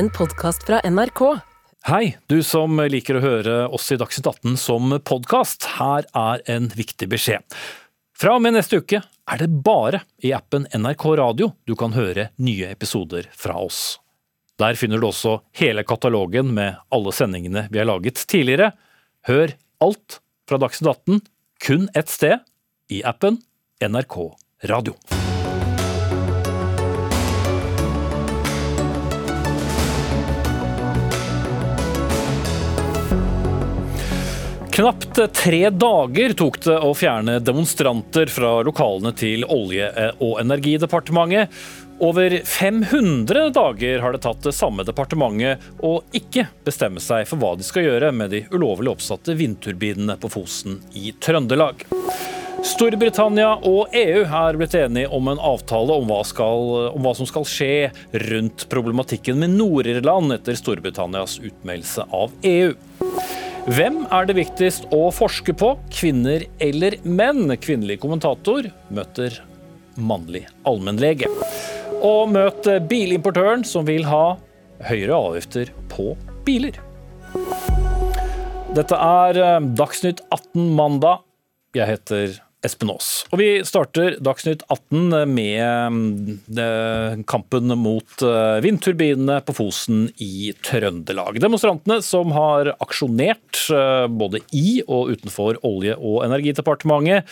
en podkast fra NRK. Hei, du som liker å høre oss i Dagsnytt 18 som podkast. Her er en viktig beskjed. Fra og med neste uke er det bare i appen NRK Radio du kan høre nye episoder fra oss. Der finner du også hele katalogen med alle sendingene vi har laget tidligere. Hør alt fra Dagsnytt 18 kun ett sted, i appen NRK Radio. Knapt tre dager tok det å fjerne demonstranter fra lokalene til Olje- og energidepartementet. Over 500 dager har det tatt det samme departementet å ikke bestemme seg for hva de skal gjøre med de ulovlig oppsatte vindturbinene på Fosen i Trøndelag. Storbritannia og EU er blitt enige om en avtale om hva, skal, om hva som skal skje rundt problematikken med Nord-Irland etter Storbritannias utmeldelse av EU. Hvem er det viktigst å forske på, kvinner eller menn? Kvinnelig kommentator møter mannlig allmennlege. Og møt bilimportøren som vil ha høyere avgifter på biler. Dette er eh, Dagsnytt 18 mandag. Jeg heter Espen Aas. Og vi starter Dagsnytt 18 med mm, kampen mot eh, vindturbinene på Fosen i Trøndelag. Demonstrantene som har aksjonert eh, både i og utenfor Olje- og energidepartementet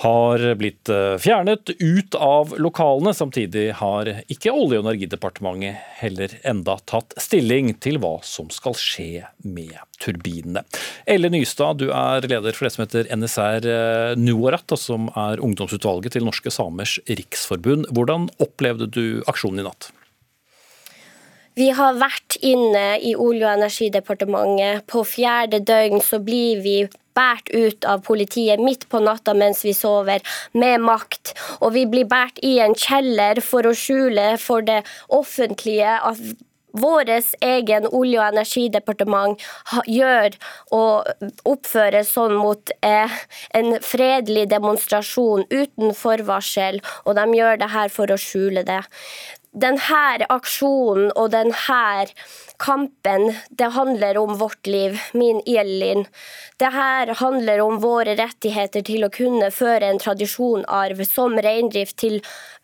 har blitt eh, fjernet ut av lokalene. Samtidig har ikke Olje- og energidepartementet heller enda tatt stilling til hva som skal skje med turbinene. Elle Nystad, du er leder for det som heter NSR Nuorat, som er ungdomsutvalget til Norske Samers Riksforbund. Hvordan opplevde du aksjonen i natt? Vi har vært inne i Olje- og energidepartementet. På fjerde døgn så blir vi båret ut av politiet midt på natta mens vi sover, med makt. Og vi blir båret i en kjeller for å skjule for det offentlige at vår egen olje- og energidepartement gjør og oppfører sånn mot eh, en fredelig demonstrasjon uten forvarsel, og de gjør det her for å skjule det denne aksjonen og denne kampen, det handler om vårt liv, min Elin. Det her handler om våre rettigheter til å kunne føre en tradisjonarv som reindrift til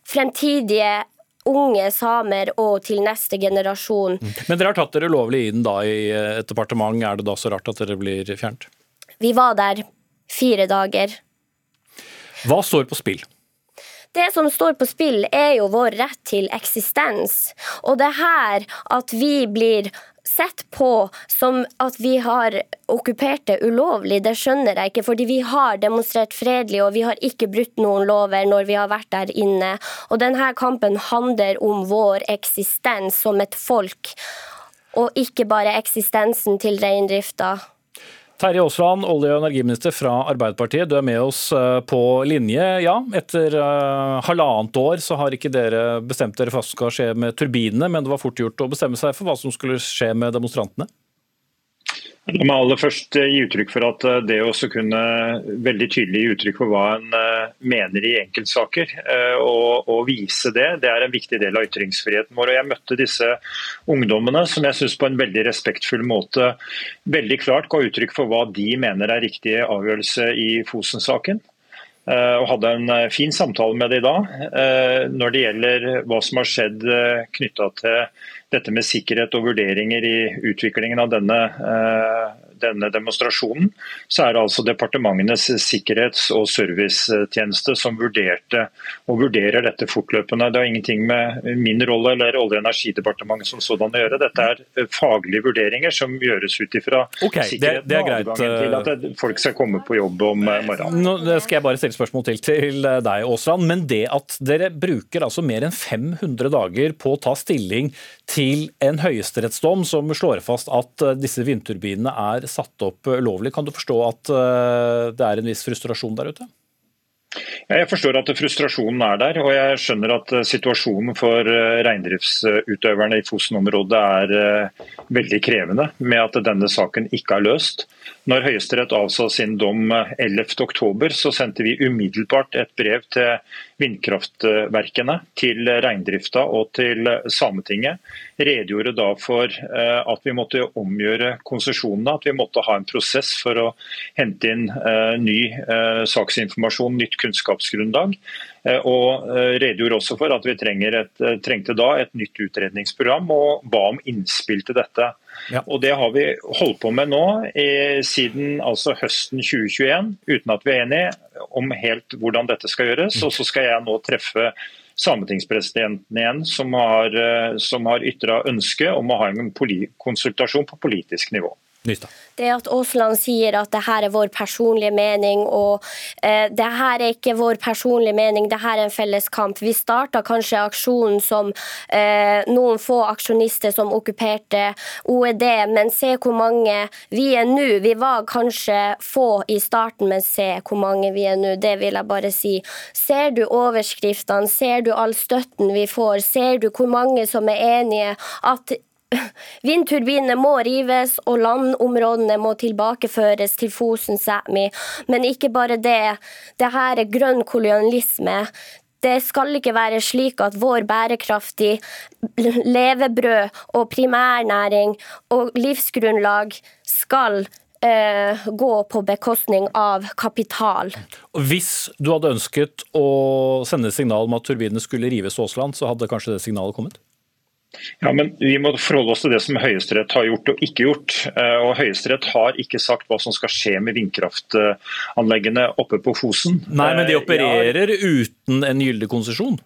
fremtidige unge samer og til neste generasjon. Mm. Men dere har tatt dere lovlig inn da i et departement, er det da så rart at dere blir fjernt? Vi var der fire dager. Hva står på spill? Det som står på spill, er jo vår rett til eksistens. Og det her at vi blir sett på som at vi har okkupert det ulovlig, det skjønner jeg ikke. Fordi vi har demonstrert fredelig, og vi har ikke brutt noen lover når vi har vært der inne. Og denne kampen handler om vår eksistens som et folk, og ikke bare eksistensen til reindrifta. Terje Aasland, olje- og energiminister fra Arbeiderpartiet, du er med oss eh, på linje. Ja, etter uh, halvannet år så har ikke dere bestemt dere for hva som skal skje med turbinene, men det var fort gjort å bestemme seg for hva som skulle skje med demonstrantene? La meg aller først eh, gi uttrykk for at eh, det å kunne veldig tydelig gi uttrykk for hva en eh, mener i enkeltsaker, og, og, vise det, det er en viktig del av ytringsfriheten vår. Og jeg møtte disse ungdommene som jeg synes på en veldig respektfull måte veldig klart ga uttrykk for hva de mener er riktig avgjørelse i Fosen-saken. Og hadde en fin samtale med dem da. Når det gjelder hva som har skjedd knytta til dette med sikkerhet og vurderinger i utviklingen av denne, eh, denne demonstrasjonen, så er det altså departementenes sikkerhets- og servicetjeneste som vurderte og vurderer dette fortløpende. Det har ingenting med min rolle eller Olje- og energidepartementet som sådan å gjøre. Dette er eh, faglige vurderinger som gjøres ut ifra okay, sikkerheten det, det og adgangen til at folk skal komme på jobb om morgenen. Nå skal jeg bare stille spørsmål til til deg, Aasland. Men det at dere bruker altså mer enn 500 dager på å ta stilling til en høyesterettsdom som slår fast at eh, disse vindturbinene er satt opp lovlig. Kan du forstå at eh, det er en viss frustrasjon der ute? Jeg forstår at frustrasjonen er der, og jeg skjønner at eh, situasjonen for eh, reindriftsutøverne i Fosen-området er eh, veldig krevende med at denne saken ikke er løst. Når Høyesterett avsa sin dom 11.10, så sendte vi umiddelbart et brev til vindkraftverkene, til reindrifta og til Sametinget. Redegjorde da for at vi måtte omgjøre konsesjonene, at vi måtte ha en prosess for å hente inn ny saksinformasjon, nytt kunnskapsgrunnlag. Og redegjorde også for at vi et, trengte da et nytt utredningsprogram, og ba om innspill til dette. Ja. Og Det har vi holdt på med nå i, siden altså høsten 2021, uten at vi er enige om helt hvordan dette skal gjøres. Og så skal jeg nå treffe sametingspresidenten igjen, som har, eh, som har ytra ønske om å ha en konsultasjon på politisk nivå. Nystad. Det at Aasland sier at det her er vår personlige mening, og eh, det her er ikke vår personlige mening, det her er en felles kamp. Vi starta kanskje aksjonen som eh, noen få aksjonister som okkuperte OED, men se hvor mange vi er nå. Vi var kanskje få i starten, men se hvor mange vi er nå. Det vil jeg bare si. Ser du overskriftene, ser du all støtten vi får, ser du hvor mange som er enige at Vindturbinene må rives, og landområdene må tilbakeføres til Fosen Sæmi. Men ikke bare det. Det her er grønn kolonialisme. Det skal ikke være slik at vår bærekraftig levebrød og primærnæring og livsgrunnlag skal eh, gå på bekostning av kapital. Hvis du hadde ønsket å sende signal om at turbinene skulle rives, Aasland, så hadde kanskje det signalet kommet? Ja, men Vi må forholde oss til det som Høyesterett har gjort og ikke gjort. Eh, og Høyesterett har ikke sagt hva som skal skje med vindkraftanleggene oppe på Fosen. Nei, men de eh, opererer ja. uten en gyldig konsesjon?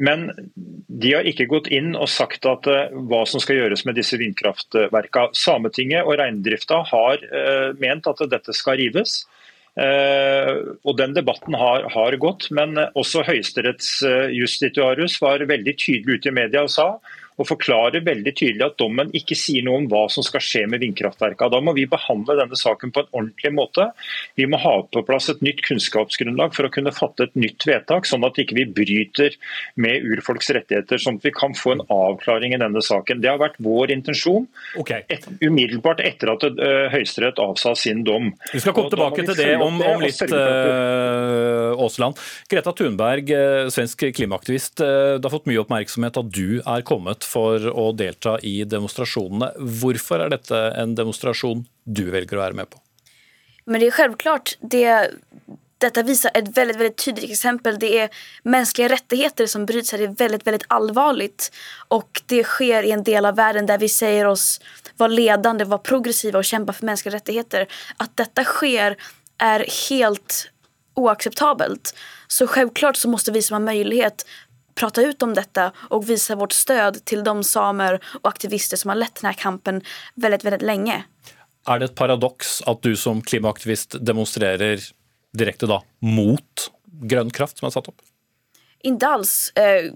Men de har ikke gått inn og sagt at, uh, hva som skal gjøres med disse vindkraftverkene. Sametinget og reindrifta har uh, ment at dette skal rives. Eh, og Den debatten har, har gått, men også høyesterettsjustitiarius eh, var veldig tydelig ute i media og sa og forklarer veldig tydelig at dommen ikke sier noe om hva som skal skje med vindkraftverka. Da må vi behandle denne saken på en ordentlig måte. Vi må ha på plass et nytt kunnskapsgrunnlag for å kunne fatte et nytt vedtak, sånn at ikke vi ikke bryter med urfolks rettigheter, sånn at vi kan få en avklaring i denne saken. Det har vært vår intensjon okay. et, umiddelbart etter at uh, Høyesterett avsa sin dom. Vi skal komme tilbake til det om, om litt, uh, Aasland. Greta Thunberg, uh, svensk klimaaktivist. Det har fått mye oppmerksomhet at du er kommet for å delta i demonstrasjonene. Hvorfor er dette en demonstrasjon du velger å være med på? Men det er selvklart. Det, dette viser et veldig, veldig tydelig eksempel. Det er menneskelige rettigheter som brytes her. Det er veldig, veldig alvorlig. Og det skjer i en del av verden der vi sier oss være ledende, være progressive og kjempe for menneskelige rettigheter. At dette skjer, er helt uakseptabelt. Så selvklart så måste vi som har mulighet prata ut om dette og vise vårt stöd til de samer og aktivister som har lett denne kampen veldig, veldig lenge. Er det et paradoks at du som klimaaktivist demonstrerer direkte da mot grønn kraft som er satt opp? Ikke alls. Eh,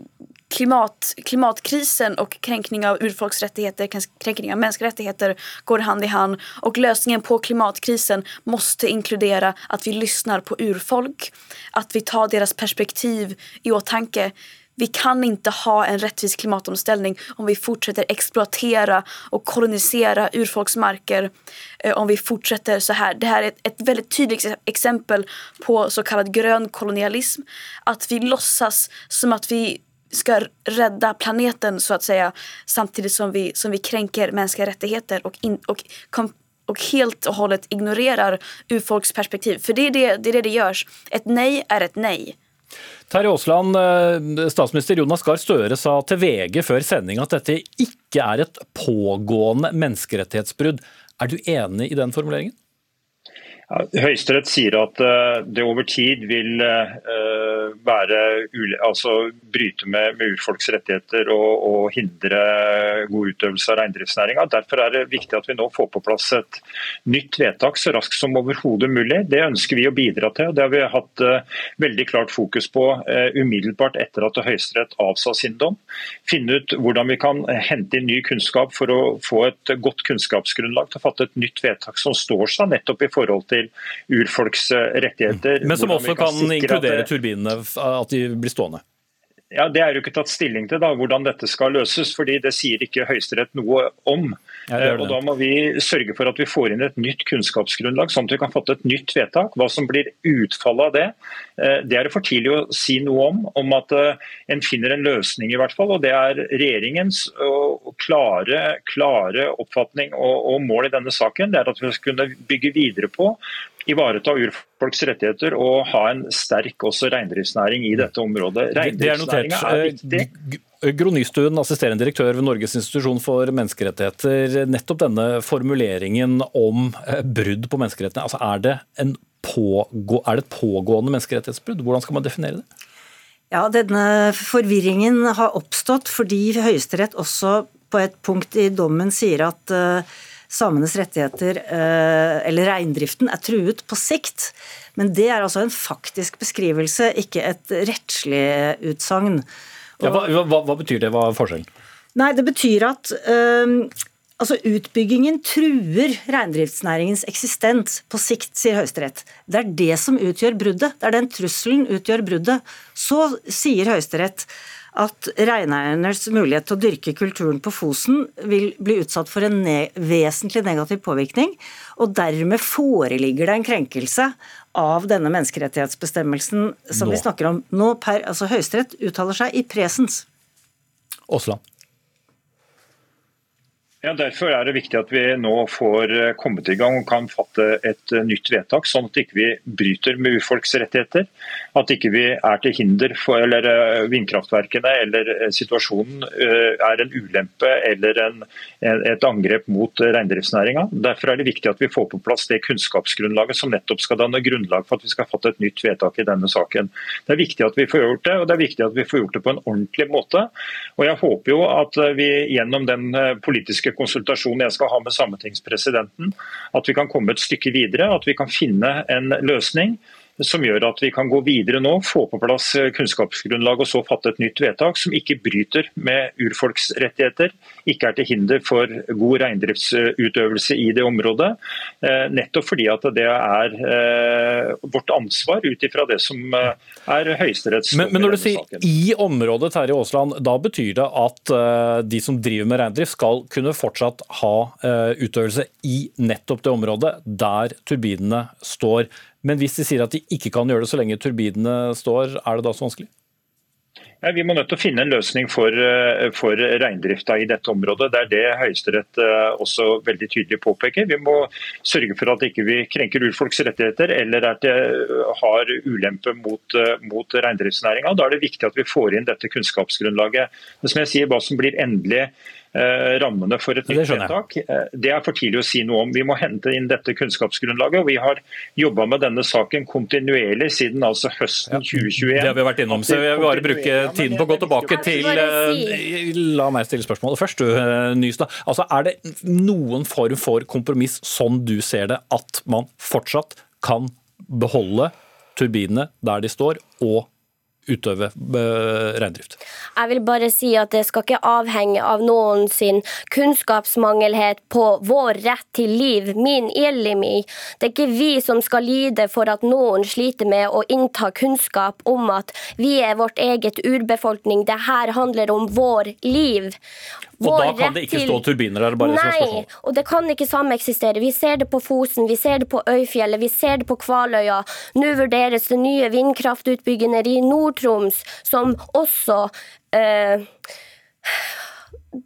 klimat, klimatkrisen og krenkning av urfolksrettigheter, krenkning av menneskerettigheter går hand i hand. Og løsningen på klimatkrisen måste inkludere at vi lyssnar på urfolk, at vi tar deres perspektiv i åtanke vi kan ikke ha en rättvis klimatomställning om vi fortsetter exploatera og kolonisere urfolksmarker. Eh, om vi fortsetter så her. Det her er et, veldig tydelig eksempel på så kallad kolonialism. At vi låtsas som at vi skal redde planeten så att säga samtidig som vi, som vi kränker mänskliga rättigheter og in, och, och helt og hållet ignorerer urfolksperspektiv. For det er det det, är det, det görs. Ett nej är ett nej. Terje Aasland, eh, statsminister Jonas Gahr Støre sa til VG før sending at dette ikke er et pågående menneskerettighetsbrudd. Er du enig i den formuleringen? Høyesterett sier at eh, det over tid vil eh, være, altså bryte med, med urfolks rettigheter og, og, hindre god utøvelse av reindriftsnæringa. Derfor er det viktig at vi nå får på plass et nytt vedtak så raskt som overhodet mulig. Det ønsker vi å bidra til. og Det har vi hatt uh, veldig klart fokus på umiddelbart etter at Høyesterett avsa sin dom. Finne ut hvordan vi kan hente inn ny kunnskap for å få et godt kunnskapsgrunnlag til å fatte et nytt vedtak som står seg nettopp i forhold til til urfolks rettigheter. Men som også kan, kan inkludere turbinene, at de blir stående? Ja, Det er jo ikke tatt stilling til da, hvordan dette skal løses, fordi det sier ikke Høyesterett noe om. Ja, det det. Og Da må vi sørge for at vi får inn et nytt kunnskapsgrunnlag, sånn at vi kan fatte et nytt vedtak. Hva som blir utfallet av det, eh, det er det for tidlig å si noe om. Om at eh, en finner en løsning, i hvert fall. og Det er regjeringens klare, klare oppfatning og, og mål i denne saken. Det er at vi skal kunne bygge videre på ivareta urfolks rettigheter og ha en sterk også reindriftsnæring i dette området. Reindriftsnæringa er, er viktig. Gro Nystuen, assisterende direktør ved Norges institusjon for menneskerettigheter. Nettopp denne formuleringen om eh, brudd på menneskerettighetene. Altså er, det pågå, er det et pågående menneskerettighetsbrudd? Hvordan skal man definere det? Ja, Denne forvirringen har oppstått fordi Høyesterett også på et punkt i dommen sier at uh, samenes rettigheter, uh, eller reindriften, er truet på sikt. Men det er altså en faktisk beskrivelse, ikke et rettslig utsagn. Ja, hva, hva, hva, betyr det? Hva er forskjellen? Nei, Det betyr at øh, altså utbyggingen truer reindriftsnæringens eksistens på sikt, sier Høyesterett. Det er det som utgjør bruddet. Det er den trusselen utgjør bruddet. Så sier Høyesterett at reineiernes mulighet til å dyrke kulturen på Fosen vil bli utsatt for en ne vesentlig negativ påvirkning, og dermed foreligger det en krenkelse av denne menneskerettighetsbestemmelsen som Nå. vi snakker om. Nå per, altså Høyesterett uttaler seg i presens. Aasland. Ja, Derfor er det viktig at vi nå får eh, kommet i gang og kan fatte et eh, nytt vedtak, sånn at ikke vi ikke bryter med urfolks rettigheter. At ikke vi er til hinder for eller eh, vindkraftverkene eller situasjonen er en ulempe eller en, et angrep mot reindriftsnæringa. Derfor er det viktig at vi får på plass det kunnskapsgrunnlaget som nettopp skal danne grunnlag for at vi skal fatte et nytt vedtak i denne saken. Det er viktig at vi får gjort det, og det er viktig at vi får gjort det på en ordentlig måte. Og Jeg håper jo at vi gjennom den politiske konsultasjonen jeg skal ha med sametingspresidenten, at vi kan komme et stykke videre. At vi kan finne en løsning som gjør at vi kan gå videre nå, få på plass kunnskapsgrunnlag og så fatte et nytt vedtak som ikke bryter med urfolks rettigheter, ikke er til hinder for god reindriftsutøvelse i det området. Eh, nettopp fordi at det er eh, vårt ansvar ut ifra det som eh, er Høyesteretts men, men når du sier i området, Terje Aasland, da betyr det at de som driver med reindrift skal kunne fortsatt ha utøvelse i nettopp det området der turbinene står. Men hvis de sier at de ikke kan gjøre det så lenge turbinene står, er det da så vanskelig? Ja, vi må nødt til å finne en løsning for, eh, for reindrifta i dette området. Det er det Høyesterett eh, også veldig tydelig påpeker. Vi må sørge for at ikke vi ikke krenker urfolks rettigheter eller at det har ulempe mot, eh, mot reindriftsnæringa. Da er det viktig at vi får inn dette kunnskapsgrunnlaget. Men som jeg sier, hva som blir endelig Eh, rammene for et nytt vedtak. Eh, det er for tidlig å si noe om. Vi må hente inn dette kunnskapsgrunnlaget. og Vi har jobba med denne saken kontinuerlig siden altså høsten 2021. Det har vi vært innom, så jeg vil bare bruke tiden på å gå tilbake til eh, La meg stille spørsmålet først, du Nystad. Altså, er det noen form for kompromiss, sånn du ser det, at man fortsatt kan beholde turbinene der de står, og utøve eh, reindrift? Jeg vil bare si at det skal ikke avhenge av noen sin kunnskapsmangelhet på vår rett til liv, min ilimi. Det er ikke vi som skal lide for at noen sliter med å innta kunnskap om at vi er vårt eget urbefolkning. Det her handler om vår liv. Og da kan det ikke stå turbiner der? bare Nei, og det kan ikke sameksistere. Vi ser det på Fosen, vi ser det på Øyfjellet, vi ser det på Kvaløya. Nå vurderes det nye vindkraftutbygginger i Nord-Troms, som også eh,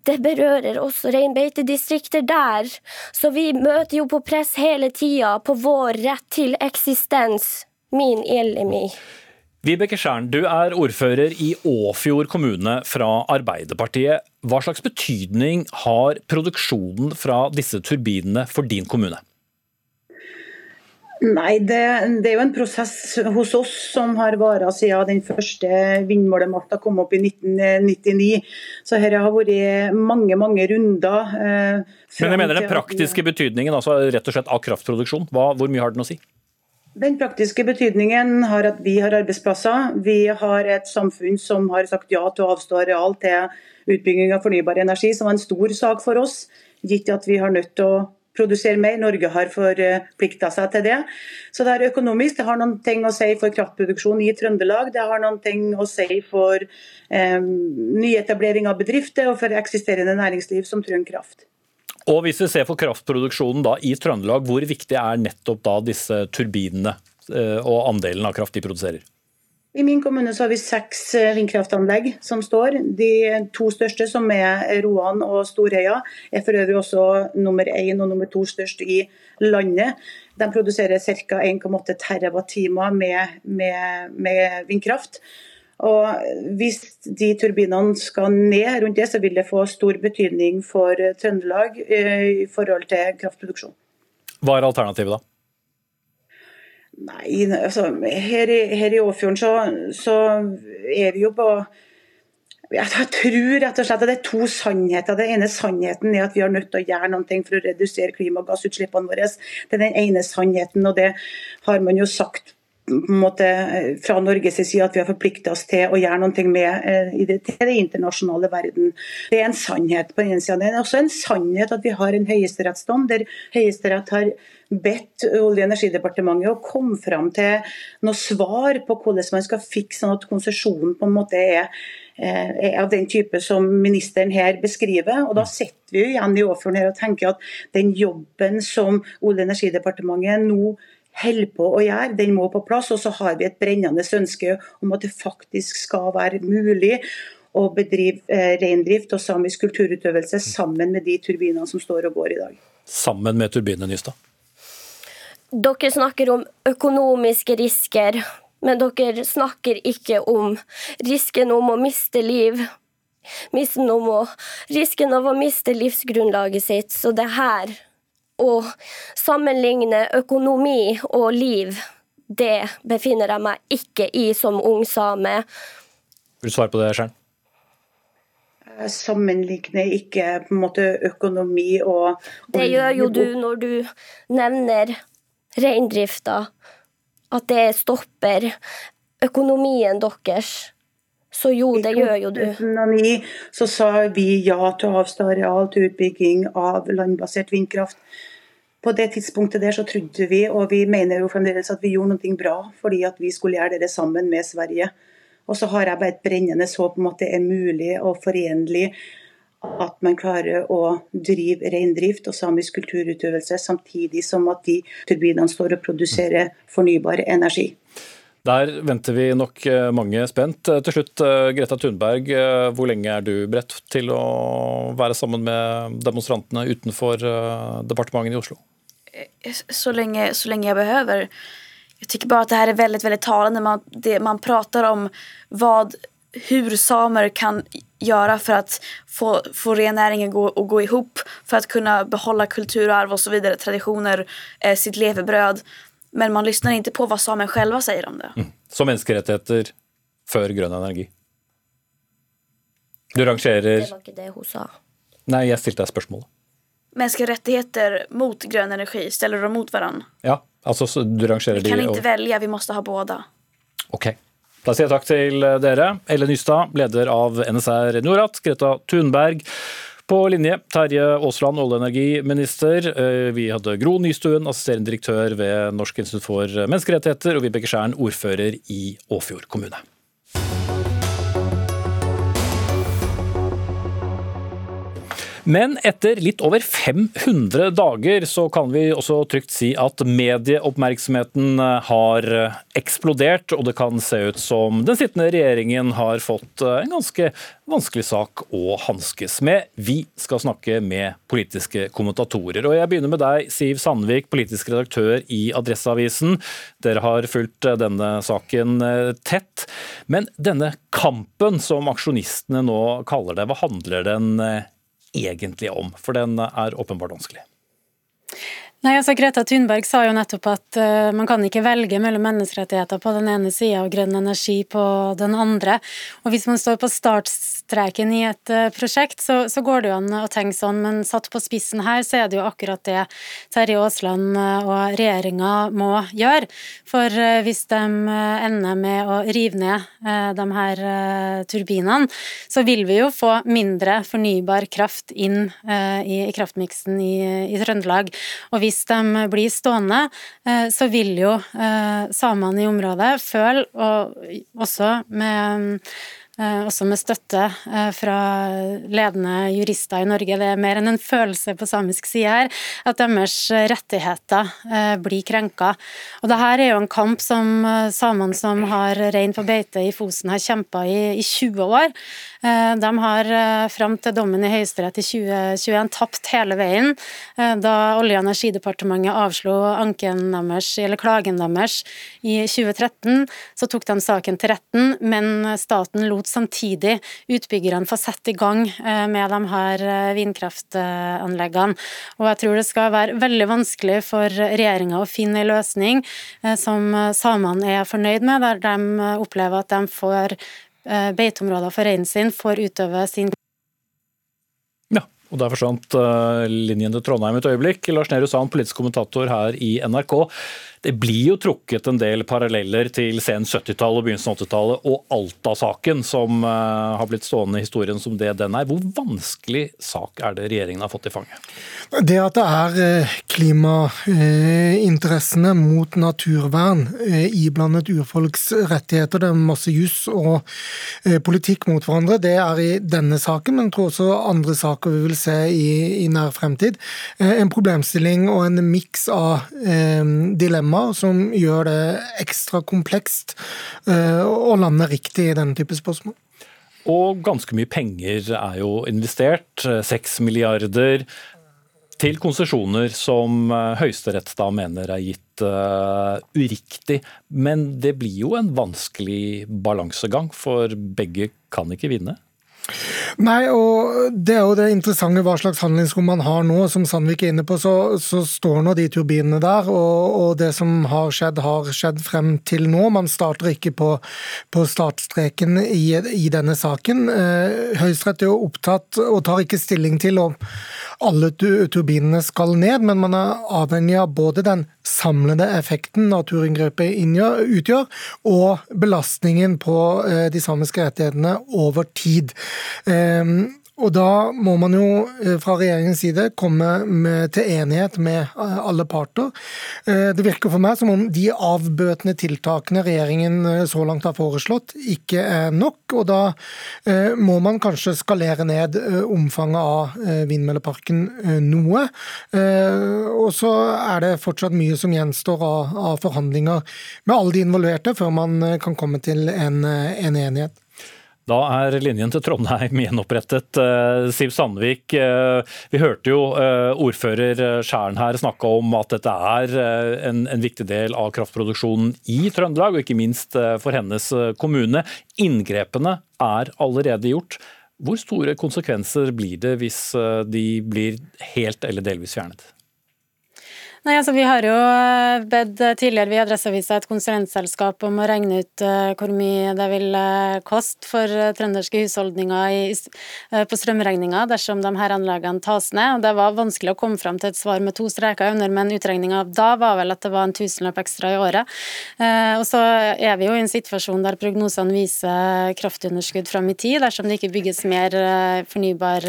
det berører også reinbeitedistrikter der. Så vi møter jo på press hele tida på vår rett til eksistens. Min Elimi. Vibeke Skjern, du er ordfører i Åfjord kommune fra Arbeiderpartiet. Hva slags betydning har produksjonen fra disse turbinene for din kommune? Nei, det, det, er jo en prosess hos oss som har vart siden den første vindmålemakta kom opp i 1999. Så her har vært mange mange runder. Eh, Men jeg mener den praktiske betydningen altså rett og slett av kraftproduksjon. Hva, hvor mye har den å si? Den praktiske betydningen har at vi har arbeidsplasser. Vi har et samfunn som har sagt ja til å avstå areal til utbygging av fornybar energi, som var en stor sak for oss. Gitt at vi har nødt til å produsere mer. Norge har forplikta seg til det. Så det er økonomisk. Det har noen ting å si for kraftproduksjon i Trøndelag. Det har noen ting å si for eh, nyetablering av bedrifter og for eksisterende næringsliv som trenger kraft. Og Hvis vi ser for kraftproduksjonen da i Trøndelag, hvor viktig er nettopp da disse turbinene eh, og andelen av kraft de produserer? I min kommune så har vi seks eh, vindkraftanlegg som står. De to største, som er Roan og Storheia, er for øvrig også nummer én og nummer to størst i landet. De produserer ca. 1,8 TWh med, med, med vindkraft. Og Hvis de turbinene skal ned rundt det, så vil det få stor betydning for Trøndelag eh, i forhold til kraftproduksjon. Hva er alternativet da? Nei, altså, her, i, her i Åfjorden så, så, er vi jo på jeg tror rett og slett at det er to sannheter. Den ene sannheten er at vi har nødt til å gjøre noe for å redusere klimagassutslippene våre. Det er den ene sannheten, og det har man jo sagt måte, fra Norges side at vi har forplikta oss til å gjøre noe med eh, i det, til det internasjonale verden. Det er en sannhet på den siden. Det er også en sannhet at vi har en høyesterettsdom der Høyesterett har bedt Olje- og energidepartementet å komme fram til noe svar på hvordan man skal fikse sånn at konsesjonen på en måte er eh, er av den type som ministeren her beskriver. og Da sitter vi igjen i Åfjorden her og tenker at den jobben som Olje- og energidepartementet nå holder på å gjøre, den må på plass. Og så har vi et brennende ønske om at det faktisk skal være mulig å bedrive eh, reindrift og samisk kulturutøvelse sammen med de turbinene som står og går i dag. Sammen med turbinene, Nystad? Dere snakker om økonomiske risker, men dere snakker ikke om risken om å miste liv. Risken av å miste livsgrunnlaget sitt. Så det her å sammenligne økonomi og liv, det befinner jeg meg ikke i som ung same. Vil du svare på det, Skjern? Sammenligne sammenligner ikke på en måte økonomi og, og Det gjør jo du når du nevner reindrifta. At det stopper økonomien deres. Så jo, det gjør jo du. I 2009 så sa vi ja til å avstå areal til utbygging av landbasert vindkraft på det tidspunktet der så trodde vi, og vi mener jo fremdeles at vi gjorde noe bra, fordi at vi skulle gjøre det sammen med Sverige. Og så har jeg bare et brennende håp om at det er mulig og forenlig at man klarer å drive reindrift og samisk kulturutøvelse samtidig som at de turbinene står og produserer fornybar energi. Der venter vi nok eh, mange spent. Til slutt, eh, Greta Thunberg, eh, hvor lenge er du beredt til å være sammen med demonstrantene utenfor departementene i Oslo? Så lenge, så lenge jeg behøver. Jeg syns bare at det her er veldig veldig talende. Man, det, man prater om hva hvordan samer kan gjøre for å få, få rennæringen gå, å gå ihop, for å kunne beholde kulturarv videre, tradisjoner, eh, sitt levebrød. Men man lyssnar ikke på hva samer selv sier om det. Mm. Så menneskerettigheter før grønn energi? Du rangerer Det var ikke det hun sa. Nei, jeg stilte deg spørsmålet. Menneskerettigheter mot grønn energi, steller du mot hverandre? Ja, altså du rangerer de Vi kan ikke velge, vi må ha både. Ok. Da sier jeg takk til dere. Ellen Nystad, leder av NSR Norat, Greta Thunberg. På linje Terje Aasland, olje- og energiminister. Eh, vi hadde Gro Nystuen, assisterende direktør ved Norsk institutt for menneskerettigheter, og Vibeke Skjern, ordfører i Åfjord kommune. Men etter litt over 500 dager så kan vi også trygt si at medieoppmerksomheten har eksplodert, og det kan se ut som den sittende regjeringen har fått en ganske vanskelig sak å hanskes med. Vi skal snakke med politiske kommentatorer. Og jeg begynner med deg, Siv Sandvik, politisk redaktør i Adresseavisen. Dere har fulgt denne saken tett. Men denne kampen som aksjonistene nå kaller det, hva handler den egentlig om? For den er åpenbart vanskelig. Nei, altså Greta Thunberg sa jo nettopp at uh, man kan ikke velge mellom menneskerettigheter på den ene sida og grønn energi på den andre. Og hvis man står på start sluttstreken i et uh, prosjekt, så, så, går det jo an å tenke sånn, men satt på spissen her, så er det jo akkurat det Terje Aasland og regjeringa må gjøre. For uh, hvis de ender med å rive ned de her turbinene, så vil vi jo få mindre fornybar kraft inn i, i kraftmiksen i, i, Trøndelag. Og hvis de blir stående, så vil jo samene i området føle, og også med Eh, også med støtte eh, fra ledende jurister i Norge. Det er mer enn en følelse på samisk side her, at deres rettigheter eh, blir krenka. Og det her er jo en kamp som samene som har rein på beite i Fosen har kjempa i, i 20 år. De har fram til dommen i Høyesterett i 2021 tapt hele veien. Da Olje- og energidepartementet avslo anken deres, eller klagen deres i 2013, så tok de saken til retten, men staten lot samtidig utbyggerne får sette i gang eh, med de her eh, vindkraftanleggene. Og jeg tror det skal være veldig vanskelig for regjeringa å finne en løsning eh, som samene er fornøyd med, der de opplever at de får beiteområder for reinen sin, får utøve sin Ja, og Der forsvant linjen til Trondheim et øyeblikk. Lars Nehru Sand, politisk kommentator her i NRK. Det blir jo trukket en del paralleller til sen 70-tall og begynnelsen av 80-tallet og Alta-saken, som uh, har blitt stående i historien som det den er. Hvor vanskelig sak er det regjeringen har fått i fanget? Det at det er eh, klimainteressene mot naturvern eh, iblandet urfolks rettigheter, det er masse juss og politikk mot hverandre, det er i denne saken, men jeg tror også andre saker vi vil se i, i nær fremtid. En problemstilling og en miks av dilemmaer dilemmaer som gjør det ekstra komplekst eh, å lande riktig i denne type spørsmål. Og ganske mye penger er jo investert, seks milliarder, til konsesjoner som eh, Høyesterett da mener er gitt uriktig. Men det blir jo en vanskelig balansegang, for begge kan ikke vinne? Nei, og det er jo det interessante hva slags handlingsrom man har nå. Som Sandvik er inne på, så, så står nå de turbinene der. Og, og, det som har skjedd, har skjedd frem til nå. Man starter ikke på, på startstreken i, i, denne saken. Eh, Høyesterett er jo opptatt og tar ikke stilling til om alle turbinene skal ned, men man er avhengig av både den samlede effekten naturinngrepet utgjør, og belastningen på eh, de samiske rettighetene over tid. Og da må man jo eh, fra regjeringens side komme med, til enighet med eh, alle parter. Eh, det virker for meg som om de avbøtende tiltakene regjeringen så langt har foreslått, ikke er nok. Og da må man kanskje skalere ned omfanget av vindmølleparken noe. Og så er det fortsatt mye som gjenstår av, av forhandlinger med alle de involverte, før man kan komme til en, en enighet. Da er linjen til Trondheim gjenopprettet. Eh, Siv Sandvik, eh, vi hørte jo eh, ordfører Skjæren her snakke om at dette er en, en, viktig del av kraftproduksjonen i Trøndelag, og ikke minst for hennes kommune. Inngrepene er allerede gjort. Hvor store konsekvenser blir det hvis de blir helt eller delvis fjernet? Nei, altså Vi har jo eh, bedt tidligere vi i Adresseavisa et konsulentselskap om å regne ut uh, hvor mye det vil koste for trønderske husholdninger i, på strømregninga dersom de her anleggene tas ned. og Det var vanskelig å komme fram til et svar med to streker under, men utregninga da var vel at det var en tusenlapp ekstra i året. og Så er vi jo i en situasjon der prognosene viser kraftunderskudd fram i tid dersom det ikke bygges mer fornybar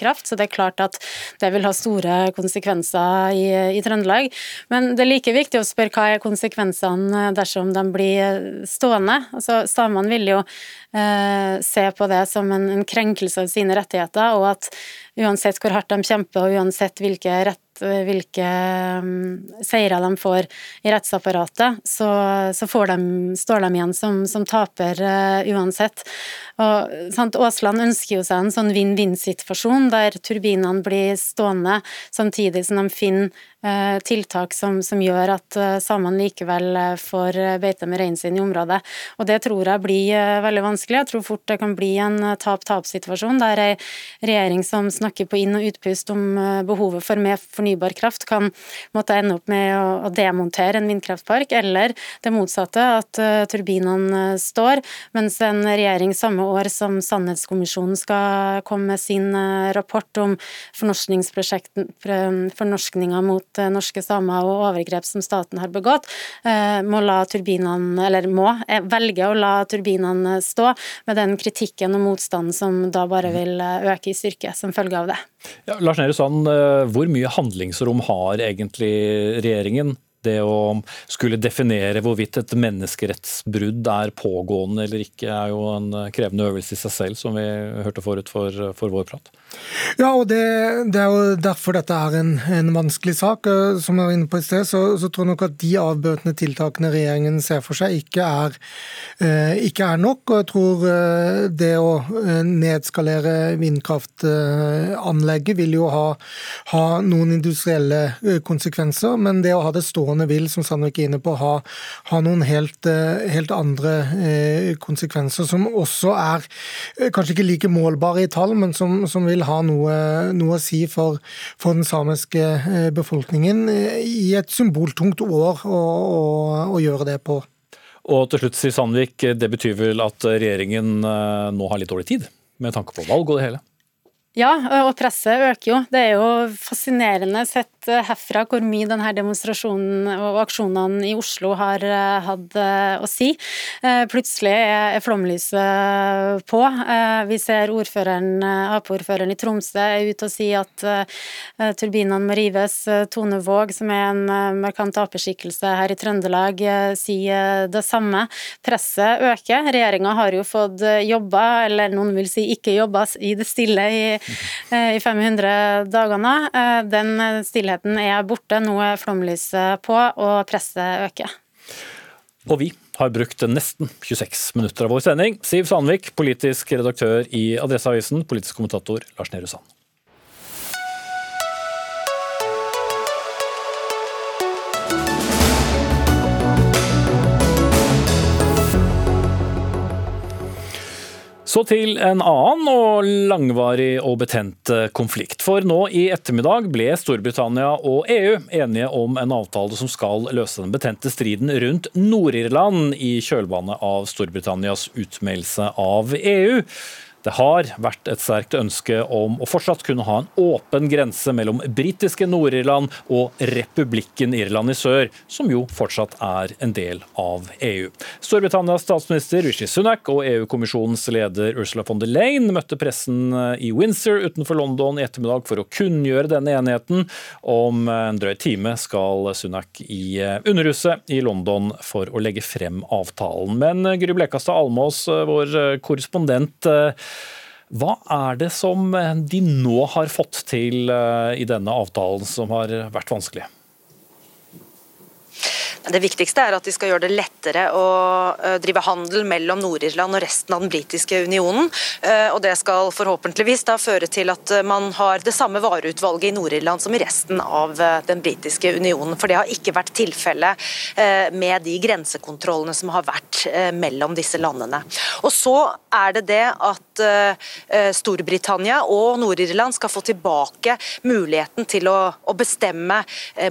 kraft. Så det er klart at det vil ha store konsekvenser i, i Trøndelag grunnlag. Men det er like viktig å spørre hva er konsekvensene dersom de blir stående. Altså, Samene vil jo eh, se på det som en, en krenkelse av sine rettigheter, og at uansett hvor hardt de kjemper og uansett hvilke rett hvilke um, seire de får i rettsapparatet, så, så de, står de igjen som, som taper uh, uansett. Og, sant, Aasland ønsker jo seg en sånn vinn-vinn-situasjon der turbinene blir stående samtidig som de finner tiltak som, som, gjør at uh, samene likevel får beite med reinen sin i området. Og Det tror jeg blir veldig vanskelig. Jeg tror fort det kan bli en tap-tap-situasjon der ei regjering som snakker på inn- og utpust om behovet for mer fornybar kraft kan måtte ende opp med å, å demontere en vindkraftpark, eller det motsatte, at uh, turbinene står, mens en regjering samme år som Sannhetskommisjonen skal komme med sin rapport om fornorskninga mot uh, norske samer og overgrep som staten har begått, må turbinene, eller må velge å la turbinene stå, med den kritikken og motstanden som da bare vil øke i styrke som følge av det. Ja, Lars Nehru Sand, eh, hvor mye handlingsrom har egentlig regjeringen? Det å skulle definere hvorvidt et menneskerettsbrudd er pågående eller ikke, er jo en krevende øvelse i seg selv, som vi hørte forut for, for vår prat. Ja, og det, det, er jo derfor dette er en, en, vanskelig sak. Eh, som jeg var inne på i sted, så, så, tror jeg nok at de avbøtende tiltakene regjeringen ser for seg, ikke er, eh, ikke er nok. Og jeg tror eh, det å nedskalere vindkraftanlegget vil jo ha, ha, noen industrielle konsekvenser, men det å ha det stående vil, som Sandvik er inne på, ha, ha noen helt, helt andre konsekvenser, som også er kanskje ikke like målbare i tall, men som, som vil vil ha noe, noe å si for, for, den samiske eh, befolkningen i et symboltungt år å, å, å gjøre det på. Og til slutt, sier Sandvik, det betyr vel at regjeringen eh, nå har litt dårlig tid, med tanke på valg og det hele? Ja, og presset øker jo. Det er jo fascinerende sett eh, herfra hvor mye denne demonstrasjonen og aksjonene i Oslo har eh, hatt eh, å si. Plutselig er flomlyset på. Vi ser ordføreren, Ap-ordføreren i Tromsø er ute og sier at turbinene må rives. Tone Våg, som er en markant Ap-skikkelse her i Trøndelag, sier det samme. Presset øker. Regjeringa har jo fått jobba, eller noen vil si ikke jobba, i det stille i i 500 dagene. Eh, den stillheten er borte, nå er flomlyset på og presset øker. Og vi har brukt nesten 26 minutter av vår sending. Siv Sandvik, politisk redaktør i Adresseavisen, politisk kommentator Lars Nehru Sand. Så til en annen og langvarig og betent eh, konflikt. For nå i ettermiddag ble Storbritannia og EU enige om en avtale som skal løse den betente striden rundt Nord-Irland i kjølvannet av Storbritannias utmeldelse av EU. Det har vært et sterkt ønske om å fortsatt kunne ha en åpen grense mellom britiske Nord-Irland og republikken Irland i sør, som jo fortsatt er en del av EU. Storbritannias statsminister Rishi Sunak og EU-kommisjonens leder Ursula von der Leyen møtte pressen i Windsor utenfor London i ettermiddag for å kunngjøre denne enigheten. Om en drøy time skal Sunak i Underhuset i London for å legge frem avtalen. Men Gry Blekastad Almås, vår korrespondent, hva er det som de nå har fått til eh, i denne avtalen som har vært vanskelig? Det viktigste er at de skal gjøre det lettere å eh, drive handel mellom Nord-Irland og resten av den britiske unionen. Eh, og Det skal forhåpentligvis da føre til at eh, man har det samme vareutvalget i Nord-Irland som i resten av den britiske unionen. For det har ikke vært tilfellet med de grensekontrollene som har vært mellom disse landene. Og så er det det at Storbritannia og Nord-Irland skal få tilbake muligheten til å, bestemme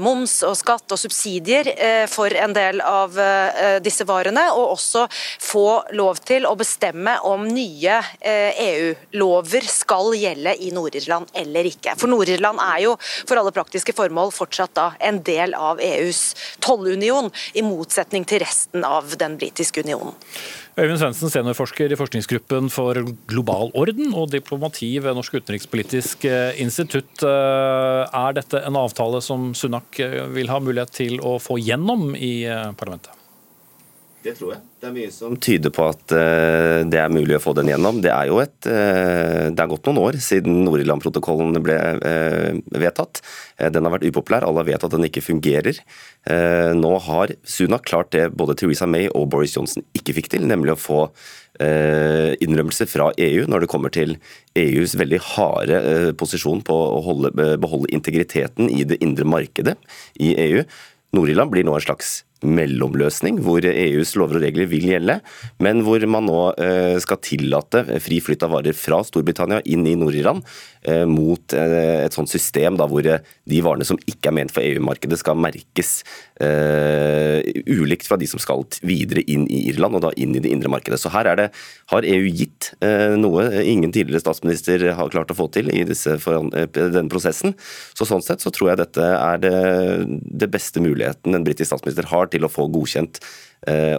moms og skatt og subsidier for for en del av eh, disse varene, og også få lov til å bestemme om nye EU-lover eh, e skal gjelde i Nord-Irland eller ikke. For Nord-Irland er jo for alle praktiske formål fortsatt da en del av EUs tollunion, i motsetning til resten av den britiske unionen. Øyvind Svendsen, seniorforsker i forskningsgruppen for global orden og diplomati ved Norsk utenrikspolitisk eh, institutt. Eh, er dette en avtale som Sunak eh, vil ha mulighet til å få gjennom i parlamentet? Det tror jeg. Det er mye som tyder på at uh, det er mulig å få den gjennom. Det er jo et uh, Det er gått noen år siden Nord-Irland-protokollen ble uh, vedtatt. den har vært upopulær, alle vet at den ikke fungerer. nå har Sunak klart det både Theresa May og Boris Johnson ikke fikk til, nemlig å få innrømmelser fra EU når det kommer til EUs veldig harde posisjon på å holde, beholde integriteten i det indre markedet i EU. Nord-Irland blir nå en slags mellomløsning, hvor EUs lover og regler vil gjelde, men hvor man nå skal tillate fri flytt av varer fra Storbritannia inn i Nord-Irland Eh, mot eh, et sånt system da, hvor eh, de varene som ikke er ment for EU-markedet, skal merkes uh, ulikt fra de som skal videre inn i Irland og da inn i det indre markedet. Så her det, har EU gitt uh, noe ingen tidligere statsminister har klart å få til i disse foran, denne prosessen. Så Sånn sett så tror jeg dette er det, det beste muligheten en britisk statsminister har til å få godkjent